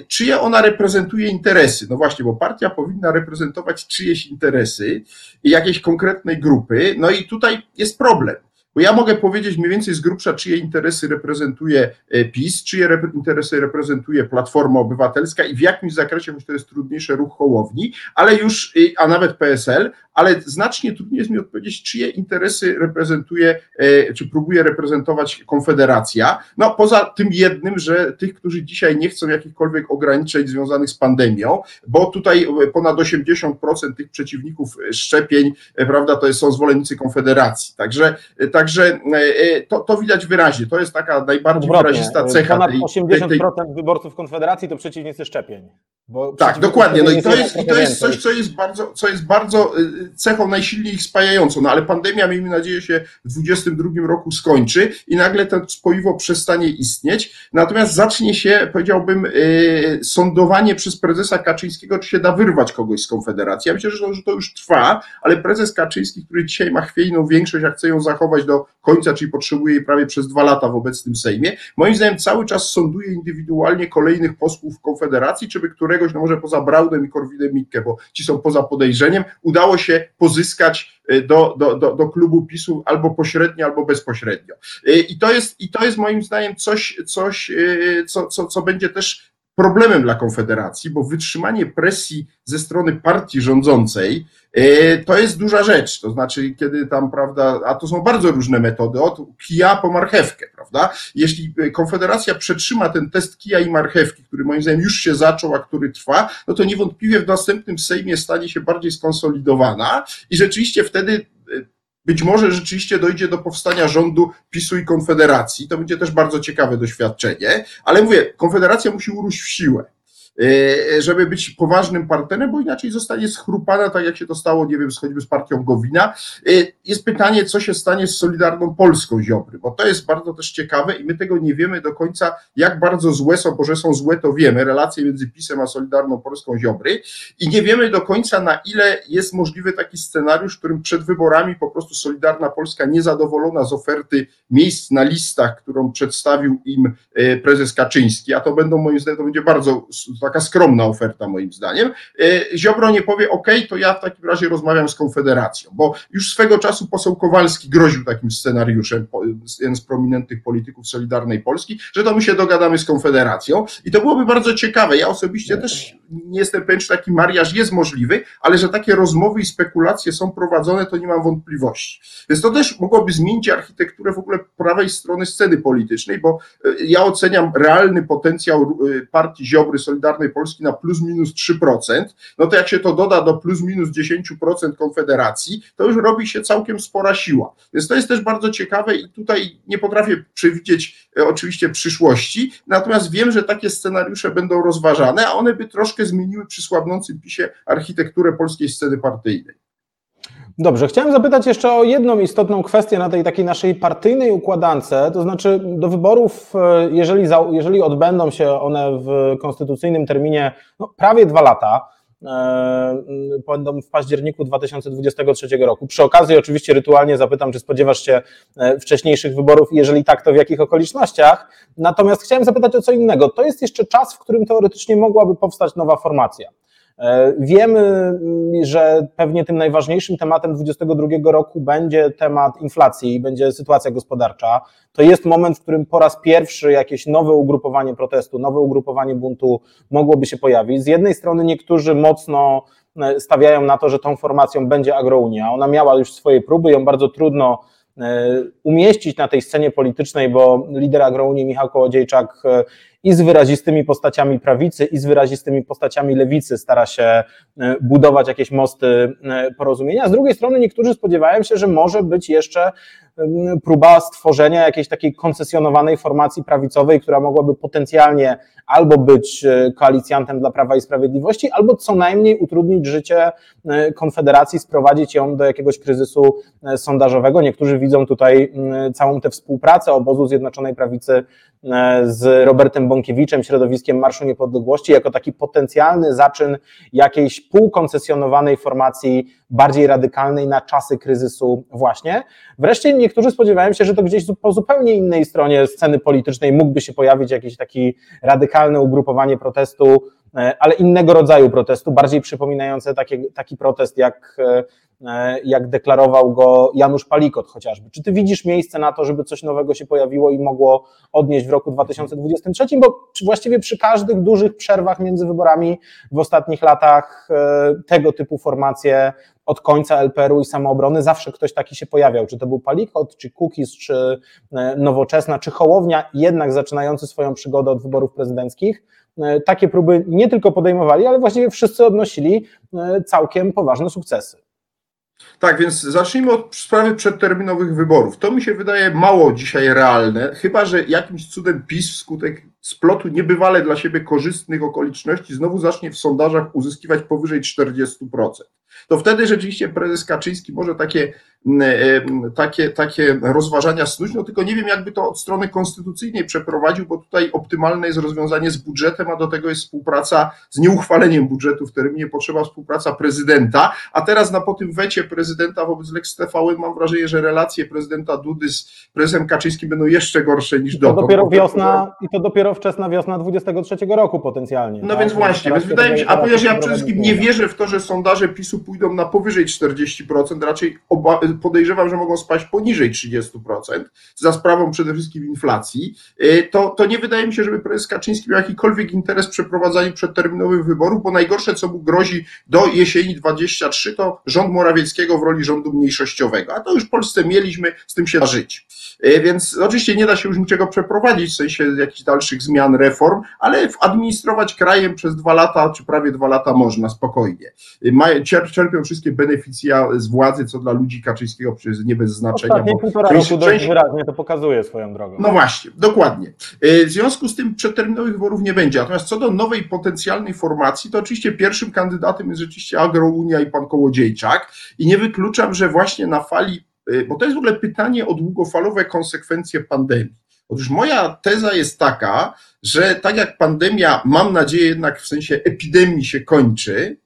czyje ona reprezentuje interesy? No właśnie, bo partia powinna reprezentować czyjeś interesy jakiejś konkretnej grupy. No i tutaj jest problem. Bo ja mogę powiedzieć mniej więcej z grubsza, czyje interesy reprezentuje e, PiS, czyje interesy reprezentuje Platforma Obywatelska i w jakimś zakresie, choć to jest trudniejsze, ruch Hołowni, ale już, a nawet PSL, ale znacznie trudniej jest mi odpowiedzieć, czyje interesy reprezentuje, e, czy próbuje reprezentować Konfederacja. No, poza tym jednym, że tych, którzy dzisiaj nie chcą jakichkolwiek ograniczeń związanych z pandemią, bo tutaj ponad 80% tych przeciwników szczepień, e, prawda, to są zwolennicy Konfederacji. Także, e, także to, to widać wyraźnie. To jest taka najbardziej wyrazista cecha. Ponad 80% tej, tej... wyborców Konfederacji to przeciwnicy szczepień. tak, dokładnie. No i to jest, i to jest coś, co jest bardzo, co jest bardzo cechą najsilniej ich spajającą, no ale pandemia, miejmy nadzieję, się w 2022 roku skończy i nagle to spoiwo przestanie istnieć, natomiast zacznie się, powiedziałbym, yy, sądowanie przez prezesa Kaczyńskiego, czy się da wyrwać kogoś z Konfederacji. Ja myślę, że to już trwa, ale prezes Kaczyński, który dzisiaj ma chwiejną większość, a chce ją zachować do końca, czyli potrzebuje jej prawie przez dwa lata w obecnym Sejmie, moim zdaniem cały czas sąduje indywidualnie kolejnych posłów Konfederacji, czy by któregoś, no może poza Braudem i Korwinem Mikke, bo ci są poza podejrzeniem, udało się pozyskać y, do, do, do, do klubu PiSu albo pośrednio, albo bezpośrednio. Y, I to jest, i to jest moim zdaniem coś, coś y, co, co, co będzie też problemem dla Konfederacji, bo wytrzymanie presji ze strony partii rządzącej e, to jest duża rzecz. To znaczy, kiedy tam, prawda, a to są bardzo różne metody, od kija po marchewkę, prawda? Jeśli Konfederacja przetrzyma ten test kija i marchewki, który moim zdaniem już się zaczął, a który trwa, no to niewątpliwie w następnym Sejmie stanie się bardziej skonsolidowana i rzeczywiście wtedy być może rzeczywiście dojdzie do powstania rządu PiSu i Konfederacji. To będzie też bardzo ciekawe doświadczenie, ale mówię, Konfederacja musi urósł w siłę. E, żeby być poważnym partnerem, bo inaczej zostanie schrupana, tak jak się to stało, nie wiem, choćby z partią Gowina. E, jest pytanie, co się stanie z Solidarną Polską Ziobry, bo to jest bardzo też ciekawe i my tego nie wiemy do końca, jak bardzo złe są, bo że są złe, to wiemy, relacje między PiSem a Solidarną Polską Ziobry. I nie wiemy do końca, na ile jest możliwy taki scenariusz, w którym przed wyborami po prostu Solidarna Polska niezadowolona z oferty miejsc na listach, którą przedstawił im e, prezes Kaczyński, a to będą moim zdaniem, to będzie bardzo taka skromna oferta moim zdaniem. E, Ziobro nie powie, OK, to ja w takim razie rozmawiam z Konfederacją, bo już swego czasu poseł Kowalski groził takim scenariuszem, jeden z prominentnych polityków Solidarnej Polski, że to my się dogadamy z Konfederacją i to byłoby bardzo ciekawe. Ja osobiście też nie jestem pewien, czy taki mariaż jest możliwy, ale że takie rozmowy i spekulacje są prowadzone, to nie mam wątpliwości. Więc to też mogłoby zmienić architekturę w ogóle prawej strony sceny politycznej, bo e, ja oceniam realny potencjał e, partii Ziobry Solidarnej Solidarnej Polski na plus minus 3%, no to jak się to doda do plus minus 10% Konfederacji, to już robi się całkiem spora siła. Więc to jest też bardzo ciekawe i tutaj nie potrafię przewidzieć e, oczywiście przyszłości, natomiast wiem, że takie scenariusze będą rozważane, a one by troszkę zmieniły przy słabnącym PiSie architekturę polskiej sceny partyjnej. Dobrze, chciałem zapytać jeszcze o jedną istotną kwestię na tej takiej naszej partyjnej układance, to znaczy do wyborów, e, jeżeli, za, jeżeli odbędą się one w konstytucyjnym terminie no, prawie dwa lata, e, będą w październiku 2023 roku. Przy okazji oczywiście rytualnie zapytam, czy spodziewasz się e, wcześniejszych wyborów, jeżeli tak, to w jakich okolicznościach. Natomiast chciałem zapytać o co innego. To jest jeszcze czas, w którym teoretycznie mogłaby powstać nowa formacja. E, wiemy, mm, że pewnie tym najważniejszym tematem 2022 roku będzie temat inflacji, będzie sytuacja gospodarcza. To jest moment, w którym po raz pierwszy jakieś nowe ugrupowanie protestu, nowe ugrupowanie buntu mogłoby się pojawić. Z jednej strony niektórzy mocno e, stawiają na to, że tą formacją będzie Agrounia. Ona miała już swoje próby, ją bardzo trudno umieścić na tej scenie politycznej, bo lider Agrounii Michał Kołodziejczak i z wyrazistymi postaciami prawicy, i z wyrazistymi postaciami lewicy stara się e, budować jakieś mosty e, porozumienia. Z drugiej strony niektórzy spodziewają się, że może być jeszcze próba stworzenia jakiejś takiej koncesjonowanej formacji prawicowej, która mogłaby potencjalnie albo być e, koalicjantem dla Prawa i Sprawiedliwości, albo co najmniej utrudnić życie Konfederacji, sprowadzić ją do jakiegoś kryzysu sondażowego. Niektórzy widzą tutaj całą tę współpracę obozu Zjednoczonej Prawicy z Robertem Bąkiewiczem, środowiskiem Marszu Niepodległości, jako taki potencjalny zaczyn jakiejś półkoncesjonowanej formacji bardziej radykalnej na czasy kryzysu właśnie. Wreszcie niektórzy spodziewają się, że to gdzieś po zupełnie innej stronie sceny politycznej mógłby się pojawić jakiś taki radykalne ugrupowanie protestu, ale innego rodzaju protestu, bardziej przypominające taki, taki protest jak e, E, jak deklarował go Janusz Palikot chociażby. Czy ty widzisz miejsce na to, żeby coś nowego się pojawiło i mogło odnieść w roku 2023? Bo właściwie przy każdych dużych przerwach między wyborami w ostatnich latach e, tego typu formacje od końca LPR-u i samoobrony zawsze ktoś taki się pojawiał. Czy to był Palikot, czy Kukiz, czy e, Nowoczesna, czy Hołownia, jednak zaczynający swoją przygodę od wyborów prezydenckich takie próby nie tylko podejmowali, ale właściwie wszyscy odnosili całkiem poważne sukcesy. Tak, więc zacznijmy od sprawy przedterminowych wyborów. To mi się wydaje mało dzisiaj realne, chyba że jakimś cudem PiS wskutek splotu niebywale dla siebie korzystnych okoliczności znowu zacznie w sondażach uzyskiwać powyżej 40% to wtedy rzeczywiście prezes Kaczyński może takie, e, takie, takie rozważania snuć, no tylko nie wiem, jakby to od strony konstytucyjnej przeprowadził, bo tutaj optymalne jest rozwiązanie z budżetem, a do tego jest współpraca z nieuchwaleniem budżetu w terminie, potrzeba współpraca prezydenta, a teraz na po tym wecie prezydenta wobec Lex TVN mam wrażenie, że relacje prezydenta Dudy z prezesem Kaczyńskim będą jeszcze gorsze niż dotąd. To dopiero wiosna, I to dopiero wczesna wiosna 23 roku potencjalnie. No tak? więc właśnie, więc wydaje mi się, a ponieważ ja przede wszystkim nie wierzę w to, że sondaże PiSu pójdą na powyżej 40%, raczej oba, podejrzewam, że mogą spaść poniżej 30%, za sprawą przede wszystkim inflacji, y, to, to nie wydaje mi się, żeby prezes Kaczyński miał jakikolwiek interes w przeprowadzaniu przedterminowych wyborów, bo najgorsze, co mu grozi do jesieni 23, to rząd Morawieckiego w roli rządu mniejszościowego, a to już w Polsce mieliśmy, z tym się da żyć. Y, więc oczywiście nie da się już niczego przeprowadzić, w sensie jakichś dalszych zmian, reform, ale administrować krajem przez dwa lata, czy prawie dwa lata można spokojnie. Y, czerpią wszystkie beneficja z władzy, co dla ludzi Kaczyńskiego przecież nie bez znaczenia. Ostatnie półtora roku część... dość wyraźnie to pokazuje swoją drogą. No właśnie, dokładnie. Y, w związku z tym przedterminowych wyborów nie będzie. Natomiast co do nowej potencjalnej formacji, to oczywiście pierwszym kandydatem jest rzeczywiście Agrounia i pan Kołodziejczak i nie wykluczam, że właśnie na fali, bo to jest w ogóle pytanie o długofalowe konsekwencje pandemii. Otóż moja teza jest taka, że tak jak pandemia, mam nadzieję jednak w sensie epidemii się kończy, e,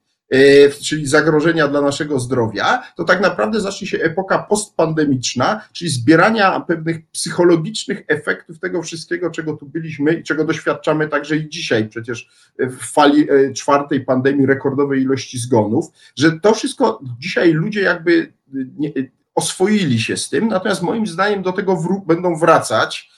czyli zagrożenia dla naszego zdrowia, to tak naprawdę zacznie się epoka postpandemiczna, czyli zbierania pewnych psychologicznych efektów tego wszystkiego, czego tu byliśmy i czego doświadczamy także i dzisiaj, przecież w fali e, czwartej pandemii rekordowej ilości zgonów, że to wszystko dzisiaj ludzie jakby nie, oswoili się z tym, natomiast moim zdaniem do tego wró- będą wracać E,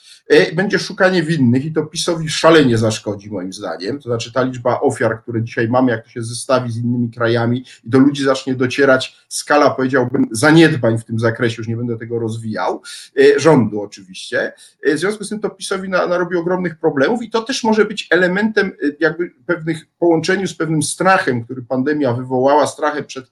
będzie szukanie winnych i to PiSowi szalenie zaszkodzi moim zdaniem. To znaczy ta liczba ofiar, które dzisiaj mamy, jak to się zestawi z innymi krajami i do ludzi zacznie docierać skala, powiedziałbym, zaniedbań w tym zakresie, już nie będę tego rozwijał, e, rządu oczywiście. E, w związku z tym to PiSowi narobi ogromnych problemów i to też może być elementem jakby pewnych połączeniu z pewnym strachem, który pandemia wywołała, strachem przed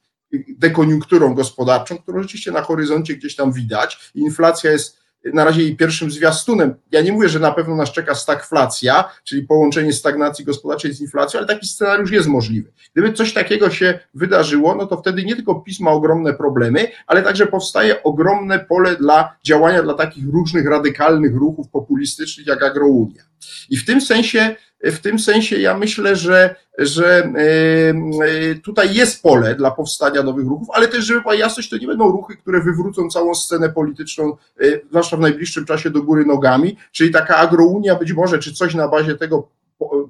dekoniunkturą gospodarczą, którą rzeczywiście na horyzoncie gdzieś tam widać. Inflacja jest na razie jej pierwszym zwiastunem. Ja nie mówię, że na pewno nas czeka stagflacja, czyli połączenie stagnacji gospodarczej z inflacją, ale taki scenariusz jest możliwy. Gdyby coś takiego się wydarzyło, no to wtedy nie tylko PiS ma ogromne problemy, ale także powstaje ogromne pole dla działania dla takich różnych radykalnych ruchów populistycznych jak Agrounia. I w tym sensie w tym sensie ja myślę, że, że e, e, tutaj jest pole dla powstania nowych ruchów, ale też, żeby była jasność, to nie będą ruchy, które wywrócą całą scenę polityczną, e, zwłaszcza w najbliższym czasie do góry nogami, czyli taka agrounia być może, czy coś na bazie tego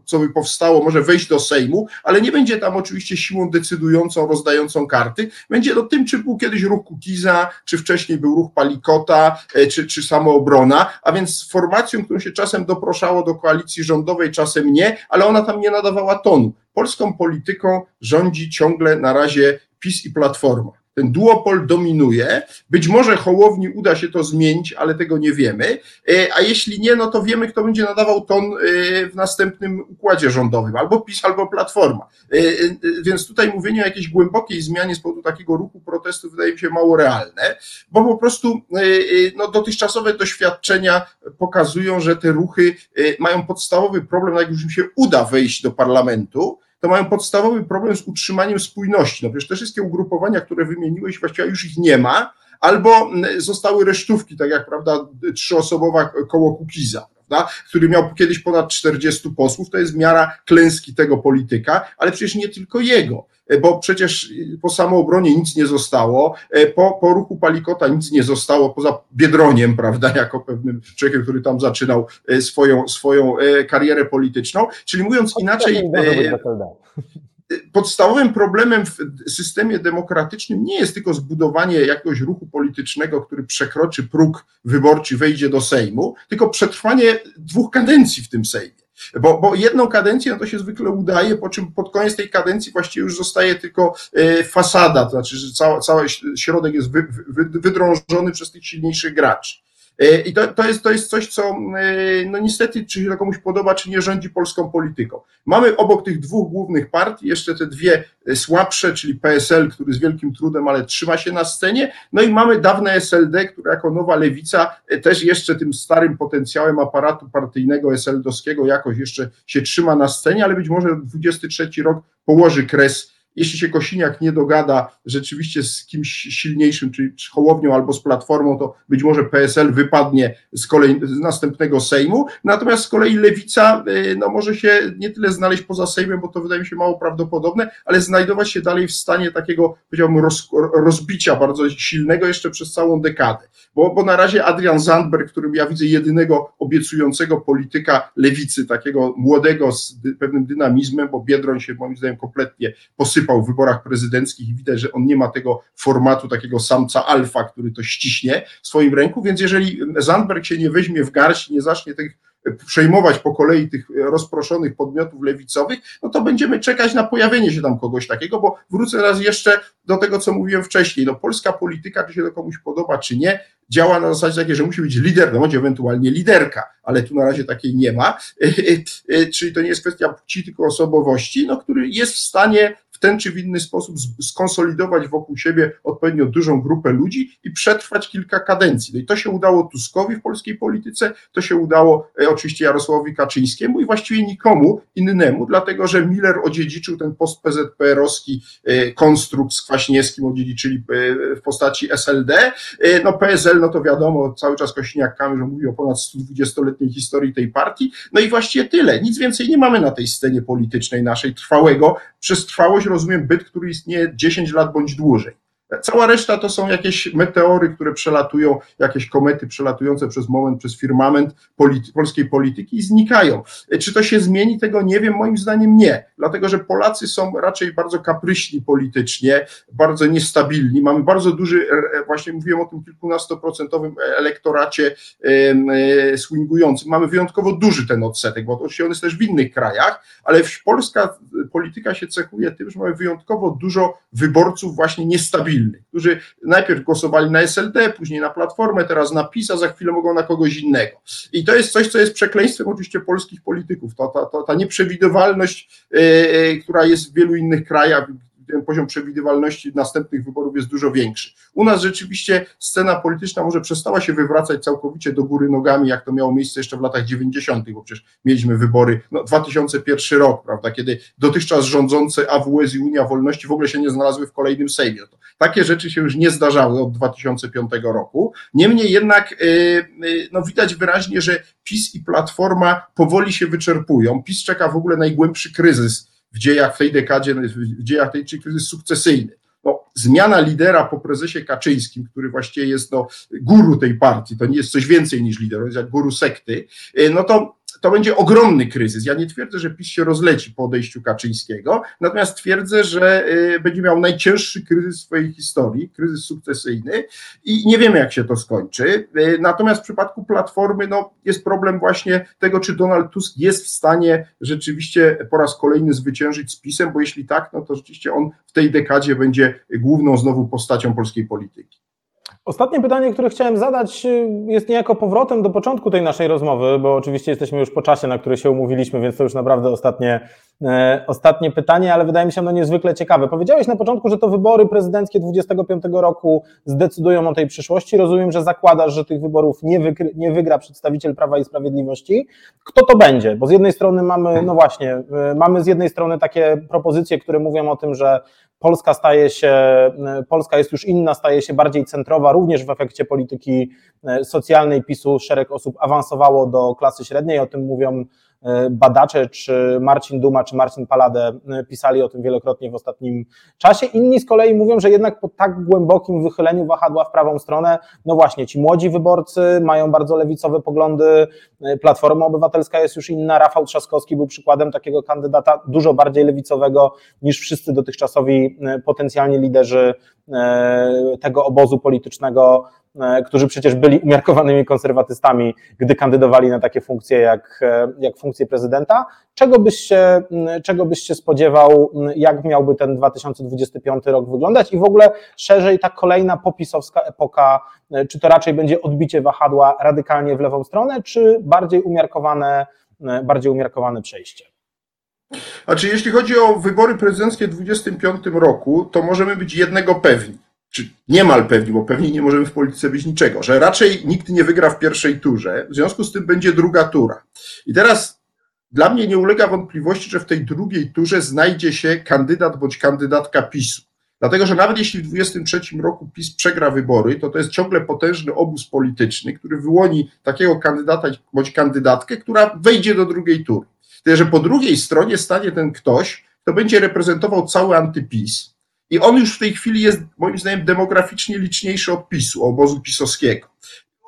co by powstało, może wejść do Sejmu, ale nie będzie tam oczywiście siłą decydującą, rozdającą karty. Będzie to tym, czy był kiedyś ruch Kukiza, czy wcześniej był ruch Palikota, e, czy, czy samoobrona, a więc formacją, którą się czasem doproszało do koalicji rządowej, czasem nie, ale ona tam nie nadawała tonu. Polską polityką rządzi ciągle na razie PiS i Platforma ten duopol dominuje. Być może Hołowni uda się to zmienić, ale tego nie wiemy. E, a jeśli nie, no to wiemy, kto będzie nadawał ton e, w następnym układzie rządowym, albo PiS, albo Platforma. E, więc tutaj mówienie o jakiejś głębokiej zmianie z powodu takiego ruchu protestu wydaje mi się mało realne, bo po prostu no, dotychczasowe doświadczenia pokazują, że te ruchy mają podstawowy problem, jak już im się uda wejść do parlamentu, to mają podstawowy problem z utrzymaniem spójności. No przecież te wszystkie ugrupowania, które wymieniłeś, właściwie już ich nie ma, albo zostały resztówki, tak jak prawda, trzyosobowa koło Kukiza. Prawda, który miał kiedyś ponad 40 posłów, to jest miara klęski tego polityka, ale przecież nie tylko jego. E, bo przecież e, po samoobronie nic nie zostało, e, po, po ruchu Palikota nic nie zostało, poza Biedroniem, prawda, jako pewnym człowiekiem, który tam zaczynał swoją, swoją karierę polityczną. Czyli mówiąc inaczej, podstawowym problemem w systemie demokratycznym nie jest tylko zbudowanie jakiegoś ruchu politycznego, który przekroczy próg wyborczy, wejdzie do Sejmu, tylko przetrwanie dwóch kadencji w tym Sejmie. Bo, bo jedną kadencję no to się zwykle udaje, po czym pod koniec tej kadencji właściwie już zostaje tylko e, fasada, to znaczy, że cały, cały środek jest wy, wy, wydrążony przez tych silniejszych graczy. E, I to, to, jest, to jest coś, co e, no niestety, czy się to komuś podoba, czy nie rządzi polską polityką. Mamy obok tych dwóch głównych partii jeszcze te dwie e, słabsze, czyli PSL, który z wielkim trudem, ale trzyma się na scenie, no i mamy dawne SLD, które jako nowa lewica też jeszcze tym starym potencjałem aparatu partyjnego SLD-owskiego jakoś jeszcze się trzyma na scenie, ale być może 23 rok położy kres jeśli się Kosiniak nie dogada rzeczywiście z kimś silniejszym, czyli z Hołownią albo z Platformą, to być może PSL wypadnie z, kolei, z następnego Sejmu, natomiast z kolei Lewica y, no, może się nie tyle znaleźć poza Sejmem, bo to wydaje mi się mało prawdopodobne, ale znajdować się dalej w stanie takiego, powiedziałbym, roz, rozbicia bardzo silnego jeszcze przez całą dekadę. Bo, bo na razie Adrian Zandberg, którym ja widzę jedynego obiecującego polityka lewicy, takiego młodego z pewnym dynamizmem, bo Biedroń się moim zdaniem kompletnie posypał w wyborach prezydenckich i widać, że on nie ma tego formatu takiego samca alfa, który to ściśnie w swoim ręku, więc jeżeli Zandberg się nie weźmie w garść, nie zacznie tych przejmować po kolei tych rozproszonych podmiotów lewicowych, no to będziemy czekać na pojawienie się tam kogoś takiego, bo wrócę raz jeszcze do tego, co mówiłem wcześniej. No, polska polityka, czy się to komuś podoba, czy nie, działa na zasadzie takiej, że musi być lider, no bądź ewentualnie liderka, ale tu na razie takiej nie ma. Czyli to nie jest kwestia płci, tylko osobowości, no, który jest w stanie w ten czy w inny sposób skonsolidować wokół siebie odpowiednio dużą grupę ludzi i przetrwać kilka kadencji. No i to się udało Tuskowi w polskiej polityce, to się udało e, oczywiście Jarosławowi Kaczyńskiemu i właściwie nikomu innemu, dlatego że Miller odziedziczył ten post-PZPR-owski e, konstrukt z Kwaśniewskim, odziedziczyli e, w postaci SLD. No PSL, no to wiadomo, cały czas Kośniak-Kamysz mówi o ponad 120-letniej historii tej partii. No i właściwie tyle. Nic więcej nie mamy na tej scenie politycznej naszej trwałego. Przez trwałość rozumiem byt, który istnieje 10 lat bądź dłużej. Cała reszta to są jakieś meteory, które przelatują, jakieś komety przelatujące przez moment, przez firmament polity, polskiej polityki i znikają. Czy to się zmieni, tego nie wiem, moim zdaniem nie, dlatego że Polacy są raczej bardzo kapryśni politycznie, bardzo niestabilni. Mamy bardzo duży, e, właśnie mówiłem o tym kilkunastoprocentowym elektoracie e, swingującym. Mamy wyjątkowo duży ten odsetek, bo oczywiście on jest też w innych krajach, ale polska polityka się cechuje tym, że mamy wyjątkowo dużo wyborców właśnie niestabilnych którzy najpierw głosowali na SLD, później na Platformę, teraz na PiS, a za chwilę mogą na kogoś innego. I to jest coś, co jest przekleństwem oczywiście polskich polityków. Ta, ta, ta, ta nieprzewidywalność, yy, która jest w wielu innych krajach, ten poziom przewidywalności następnych wyborów jest dużo większy. U nas rzeczywiście scena polityczna może przestała się wywracać całkowicie do góry nogami, jak to miało miejsce jeszcze w latach 90., bo przecież mieliśmy wybory, no 2001 rok, prawda, kiedy dotychczas rządzące AWS i Unia Wolności w ogóle się nie znalazły w kolejnym Sejmie. Takie rzeczy się już nie zdarzały od 2005 roku. Niemniej jednak y, y, no, widać wyraźnie, że PiS i Platforma powoli się wyczerpują. PiS czeka w ogóle najgłębszy kryzys w dziejach w tej dekadzie, w dziejach tej, czyli kryzys sukcesyjny. No, zmiana lidera po prezesie Kaczyńskim, który właściwie jest no, guru tej partii, to nie jest coś więcej niż lider, on jest jak guru sekty, y, no to to będzie ogromny kryzys. Ja nie twierdzę, że PiS się rozleci po odejściu Kaczyńskiego, natomiast twierdzę, że y, będzie miał najcięższy kryzys swojej historii, kryzys sukcesyjny i nie wiemy, jak się to skończy. Y, natomiast w przypadku Platformy no, jest problem właśnie tego, czy Donald Tusk jest w stanie rzeczywiście po raz kolejny zwyciężyć z PiSem, bo jeśli tak, no to rzeczywiście on w tej dekadzie będzie główną znowu postacią polskiej polityki. Ostatnie pytanie, które chciałem zadać, y, jest niejako powrotem do początku tej naszej rozmowy, bo oczywiście jesteśmy już po czasie, na który się umówiliśmy, więc to już naprawdę ostatnie, e, ostatnie pytanie, ale wydaje mi się ono niezwykle ciekawe. Powiedziałeś na początku, że to wybory prezydenckie 25 roku zdecydują o tej przyszłości. Rozumiem, że zakładasz, że tych wyborów nie, nie wygra przedstawiciel Prawa i Sprawiedliwości. Kto to będzie? Bo z jednej strony mamy, no właśnie, e, mamy z jednej strony takie propozycje, które mówią o tym, że Polska staje się, Polska jest już inna, staje się bardziej centrowa, również w efekcie polityki e, socjalnej PiSu. Szereg osób awansowało do klasy średniej, o tym mówią E, badacze, czy Marcin Duma, czy Marcin Paladę e, pisali o tym wielokrotnie w ostatnim czasie. Inni z kolei mówią, że jednak po tak głębokim wychyleniu wahadła w prawą stronę, no właśnie, ci młodzi wyborcy mają bardzo lewicowe poglądy, e, Platforma Obywatelska jest już inna, Rafał Trzaskowski był przykładem takiego kandydata dużo bardziej lewicowego niż wszyscy dotychczasowi potencjalni liderzy tego obozu politycznego E, którzy przecież byli umiarkowanymi konserwatystami, gdy kandydowali na takie funkcje jak, e, jak funkcję prezydenta. Czego byś, się, czego byś się spodziewał, jak miałby ten 2025 rok wyglądać i w ogóle szerzej ta kolejna popisowska epoka, e, czy to raczej będzie odbicie wahadła radykalnie w lewą stronę, czy bardziej umiarkowane, bardziej umiarkowane przejście? Znaczy, jeśli chodzi o wybory prezydenckie w 2025 roku, to możemy być jednego pewni czy niemal pewni, bo pewnie nie możemy w polityce być niczego, że raczej nikt nie wygra w pierwszej turze, w związku z tym będzie druga tura. I teraz dla mnie nie ulega wątpliwości, że w tej drugiej turze znajdzie się kandydat bądź kandydatka PiSu. Dlatego, że nawet jeśli w 2023 roku PiS przegra wybory, to to jest ciągle potężny obóz polityczny, który wyłoni takiego kandydata bądź kandydatkę, która wejdzie do drugiej tury. Tyle, że po drugiej stronie stanie ten ktoś, kto będzie reprezentował cały antypis, i on już w tej chwili jest, moim zdaniem, demograficznie liczniejszy od PiSu, obozu pisowskiego.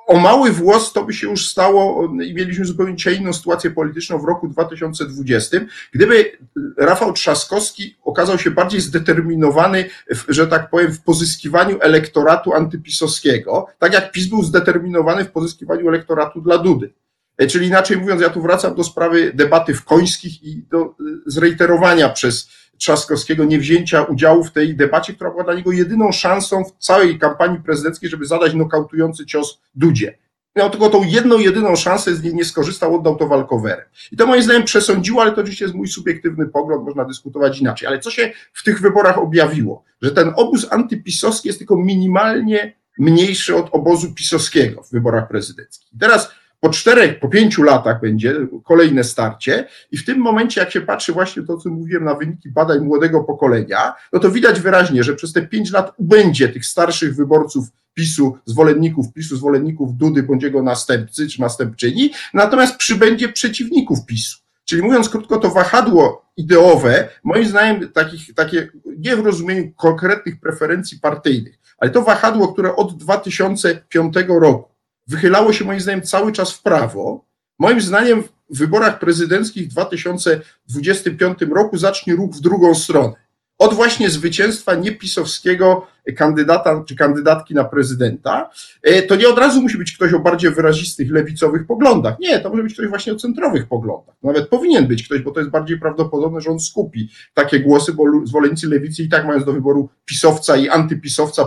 O mały włos to by się już stało i mieliśmy zupełnie inną sytuację polityczną w roku 2020, gdyby Rafał Trzaskowski okazał się bardziej zdeterminowany, że tak powiem, w pozyskiwaniu elektoratu antypisowskiego, tak jak PiS był zdeterminowany w pozyskiwaniu elektoratu dla Dudy. E, czyli inaczej mówiąc, ja tu wracam do sprawy debaty w Końskich i do e, zreiterowania przez Trzaskowskiego niewzięcia udziału w tej debacie, która była dla niego jedyną szansą w całej kampanii prezydenckiej, żeby zadać nokautujący cios Dudzie. Miał tylko tą jedną, jedyną szansę, z niej nie skorzystał, oddał to walkowerem. I to moim zdaniem przesądziło, ale to oczywiście jest mój subiektywny pogląd, można dyskutować inaczej. Ale co się w tych wyborach objawiło? Że ten obóz antypisowski jest tylko minimalnie mniejszy od obozu pisowskiego w wyborach prezydenckich. Teraz po czterech, po pięciu latach będzie kolejne starcie i w tym momencie, jak się patrzy właśnie to, co mówiłem na wyniki badań młodego pokolenia, no to widać wyraźnie, że przez te pięć lat będzie tych starszych wyborców PiSu, zwolenników PiSu, zwolenników Dudy bądź jego następcy czy następczyni, natomiast przybędzie przeciwników PiSu. Czyli mówiąc krótko, to wahadło ideowe, moim zdaniem takich, takie nie w rozumieniu konkretnych preferencji partyjnych, ale to wahadło, które od 2005 roku wychylało się moim zdaniem cały czas w prawo. Moim zdaniem w wyborach prezydenckich w 2025 roku zacznie ruch w drugą stronę. Od właśnie zwycięstwa niepisowskiego kandydata czy kandydatki na prezydenta, e, to nie od razu musi być ktoś o bardziej wyrazistych lewicowych poglądach. Nie, to może być ktoś właśnie o centrowych poglądach. Nawet powinien być ktoś, bo to jest bardziej prawdopodobne, że on skupi takie głosy, bo zwolennicy lewicy i tak mając do wyboru pisowca i antypisowca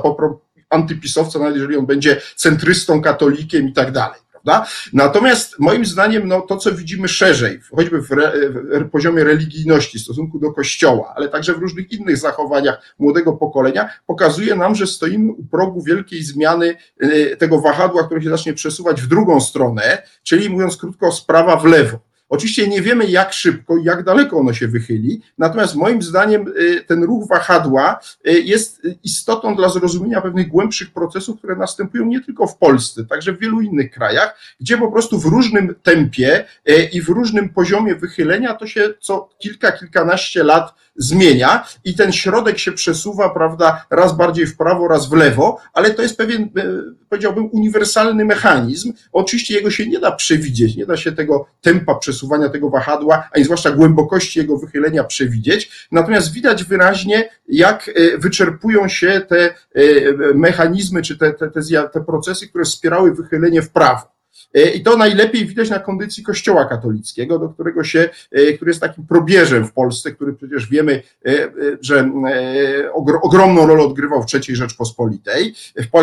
antypisowca, nawet jeżeli on będzie centrystą, katolikiem i tak dalej. prawda? Natomiast moim zdaniem, no, to co widzimy szerzej, choćby w, re, w poziomie religijności, w stosunku do Kościoła, ale także w różnych innych zachowaniach młodego pokolenia, pokazuje nam, że stoimy u progu wielkiej zmiany y, tego wahadła, które się zacznie przesuwać w drugą stronę, czyli mówiąc krótko, sprawa w lewo. Oczywiście nie wiemy, jak szybko i jak daleko ono się wychyli, natomiast moim zdaniem y, ten ruch wahadła y, jest istotą dla zrozumienia pewnych głębszych procesów, które następują nie tylko w Polsce, także w wielu innych krajach, gdzie po prostu w różnym tempie y, i w różnym poziomie wychylenia to się co kilka, kilkanaście lat zmienia i ten środek się przesuwa, prawda, raz bardziej w prawo, raz w lewo, ale to jest pewien, powiedziałbym, uniwersalny mechanizm. Oczywiście jego się nie da przewidzieć, nie da się tego tempa przesuwania tego wahadła, a zwłaszcza głębokości jego wychylenia przewidzieć. Natomiast widać wyraźnie, jak e, wyczerpują się te e, mechanizmy, czy te, te, te, te procesy, które wspierały wychylenie w prawo. E, I to najlepiej widać na kondycji Kościoła katolickiego, do którego się, e, który jest takim probierzem w Polsce, który przecież wiemy, e, że ogromną rolę odgrywał w III Rzeczpospolitej,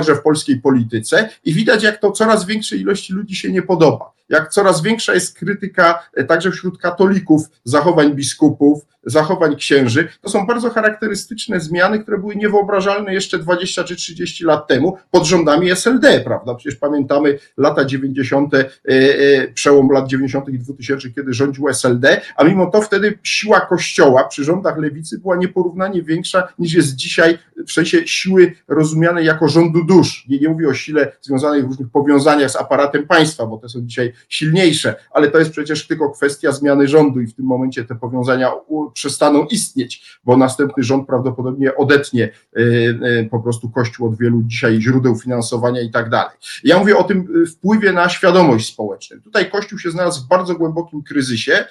także w polskiej polityce i widać, jak to coraz większej ilości ludzi się nie podoba. Jak coraz większa jest krytyka także wśród katolików zachowań biskupów, zachowań księży. To są bardzo charakterystyczne zmiany, które były niewyobrażalne jeszcze 20 czy 30 lat temu pod rządami SLD, prawda? Przecież pamiętamy lata 90., e, e, przełom lat 90. i 2000, kiedy rządził SLD, a mimo to wtedy siła kościoła przy rządach lewicy była nieporównanie większa niż jest dzisiaj w sensie siły rozumianej jako rządu dusz. Nie, nie mówię o sile związanej w różnych powiązaniach z aparatem państwa, bo te są dzisiaj silniejsze, ale to jest przecież tylko kwestia zmiany rządu i w tym momencie te powiązania przestaną istnieć, bo następny rząd prawdopodobnie odetnie e, e, po prostu Kościół od wielu dzisiaj źródeł finansowania i tak dalej. Ja mówię o tym e, wpływie na świadomość społeczną. Tutaj Kościół się znalazł w bardzo głębokim kryzysie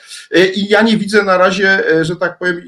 i ja nie widzę na razie, że tak powiem,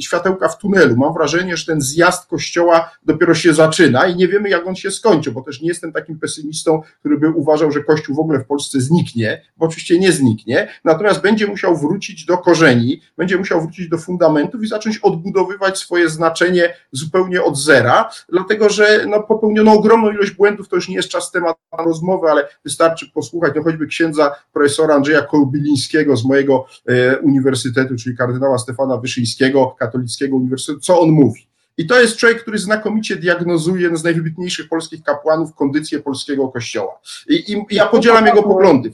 światełka w tunelu. Mam wrażenie, że ten zjazd Kościoła dopiero się zaczyna i nie wiemy, jak on się skończy, bo też nie jestem takim pesymistą, który by uważał, że Kościół w ogóle w Polsce zniknie, bo oczywiście nie zniknie, natomiast będzie musiał wrócić do korzeni, będzie musiał wrócić do fundamentów i zacząć odbudowywać swoje znaczenie zupełnie od zera, dlatego że no, popełniono ogromną ilość błędów, to już nie jest czas temat rozmowy, ale wystarczy posłuchać no, choćby księdza profesora Andrzeja Kołbilińskiego z mojego e, uniwersytetu, czyli kardynała Stefana Wyszyńskiego, katolickiego uniwersytetu, co on mówi. I to jest człowiek, który znakomicie diagnozuje jeden z najwybitniejszych polskich kapłanów kondycję polskiego kościoła. I, i ja podzielam jego poglądy.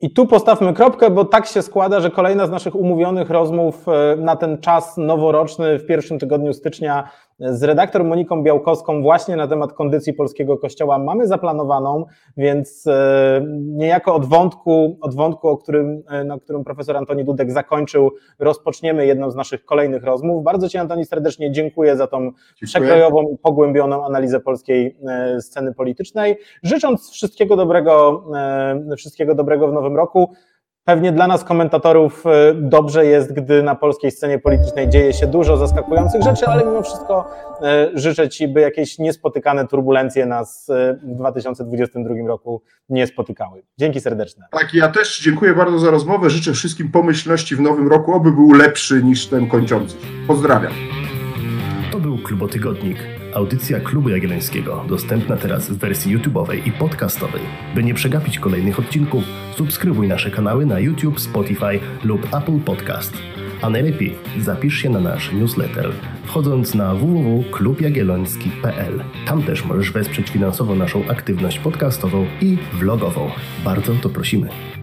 I tu postawmy kropkę, bo tak się składa, że kolejna z naszych umówionych rozmów e, na ten czas noworoczny w pierwszym tygodniu stycznia z redaktor Moniką Białkowską właśnie na temat kondycji polskiego kościoła mamy zaplanowaną, więc e, niejako od wątku, od wątku o którym, e, na którym profesor Antoni Dudek zakończył, rozpoczniemy jedną z naszych kolejnych rozmów. Bardzo Ci Antoni serdecznie dziękuję za tą dziękuję. przekrojową i pogłębioną analizę polskiej e, sceny politycznej. Życząc wszystkiego dobrego, wszystkiego dobrego w nowym roku. Pewnie dla nas, komentatorów, e, dobrze jest, gdy na polskiej scenie politycznej dzieje się dużo zaskakujących rzeczy, ale mimo wszystko e, życzę Ci, by jakieś niespotykane turbulencje nas e, w 2022 roku nie spotykały. Dzięki serdeczne. Tak, ja też dziękuję bardzo za rozmowę. Życzę wszystkim pomyślności w nowym roku, oby był lepszy niż ten kończący. Pozdrawiam. To był Klubotygodnik Audycja Klubu Jagiellońskiego dostępna teraz w wersji YouTube'owej i podcastowej. By nie przegapić kolejnych odcinków, subskrybuj nasze kanały na YouTube, Spotify lub Apple Podcast. A najlepiej zapisz się na nasz newsletter, wchodząc na www.klubjagielloński.pl. Tam też możesz wesprzeć finansowo naszą aktywność podcastową i vlogową. Bardzo to prosimy.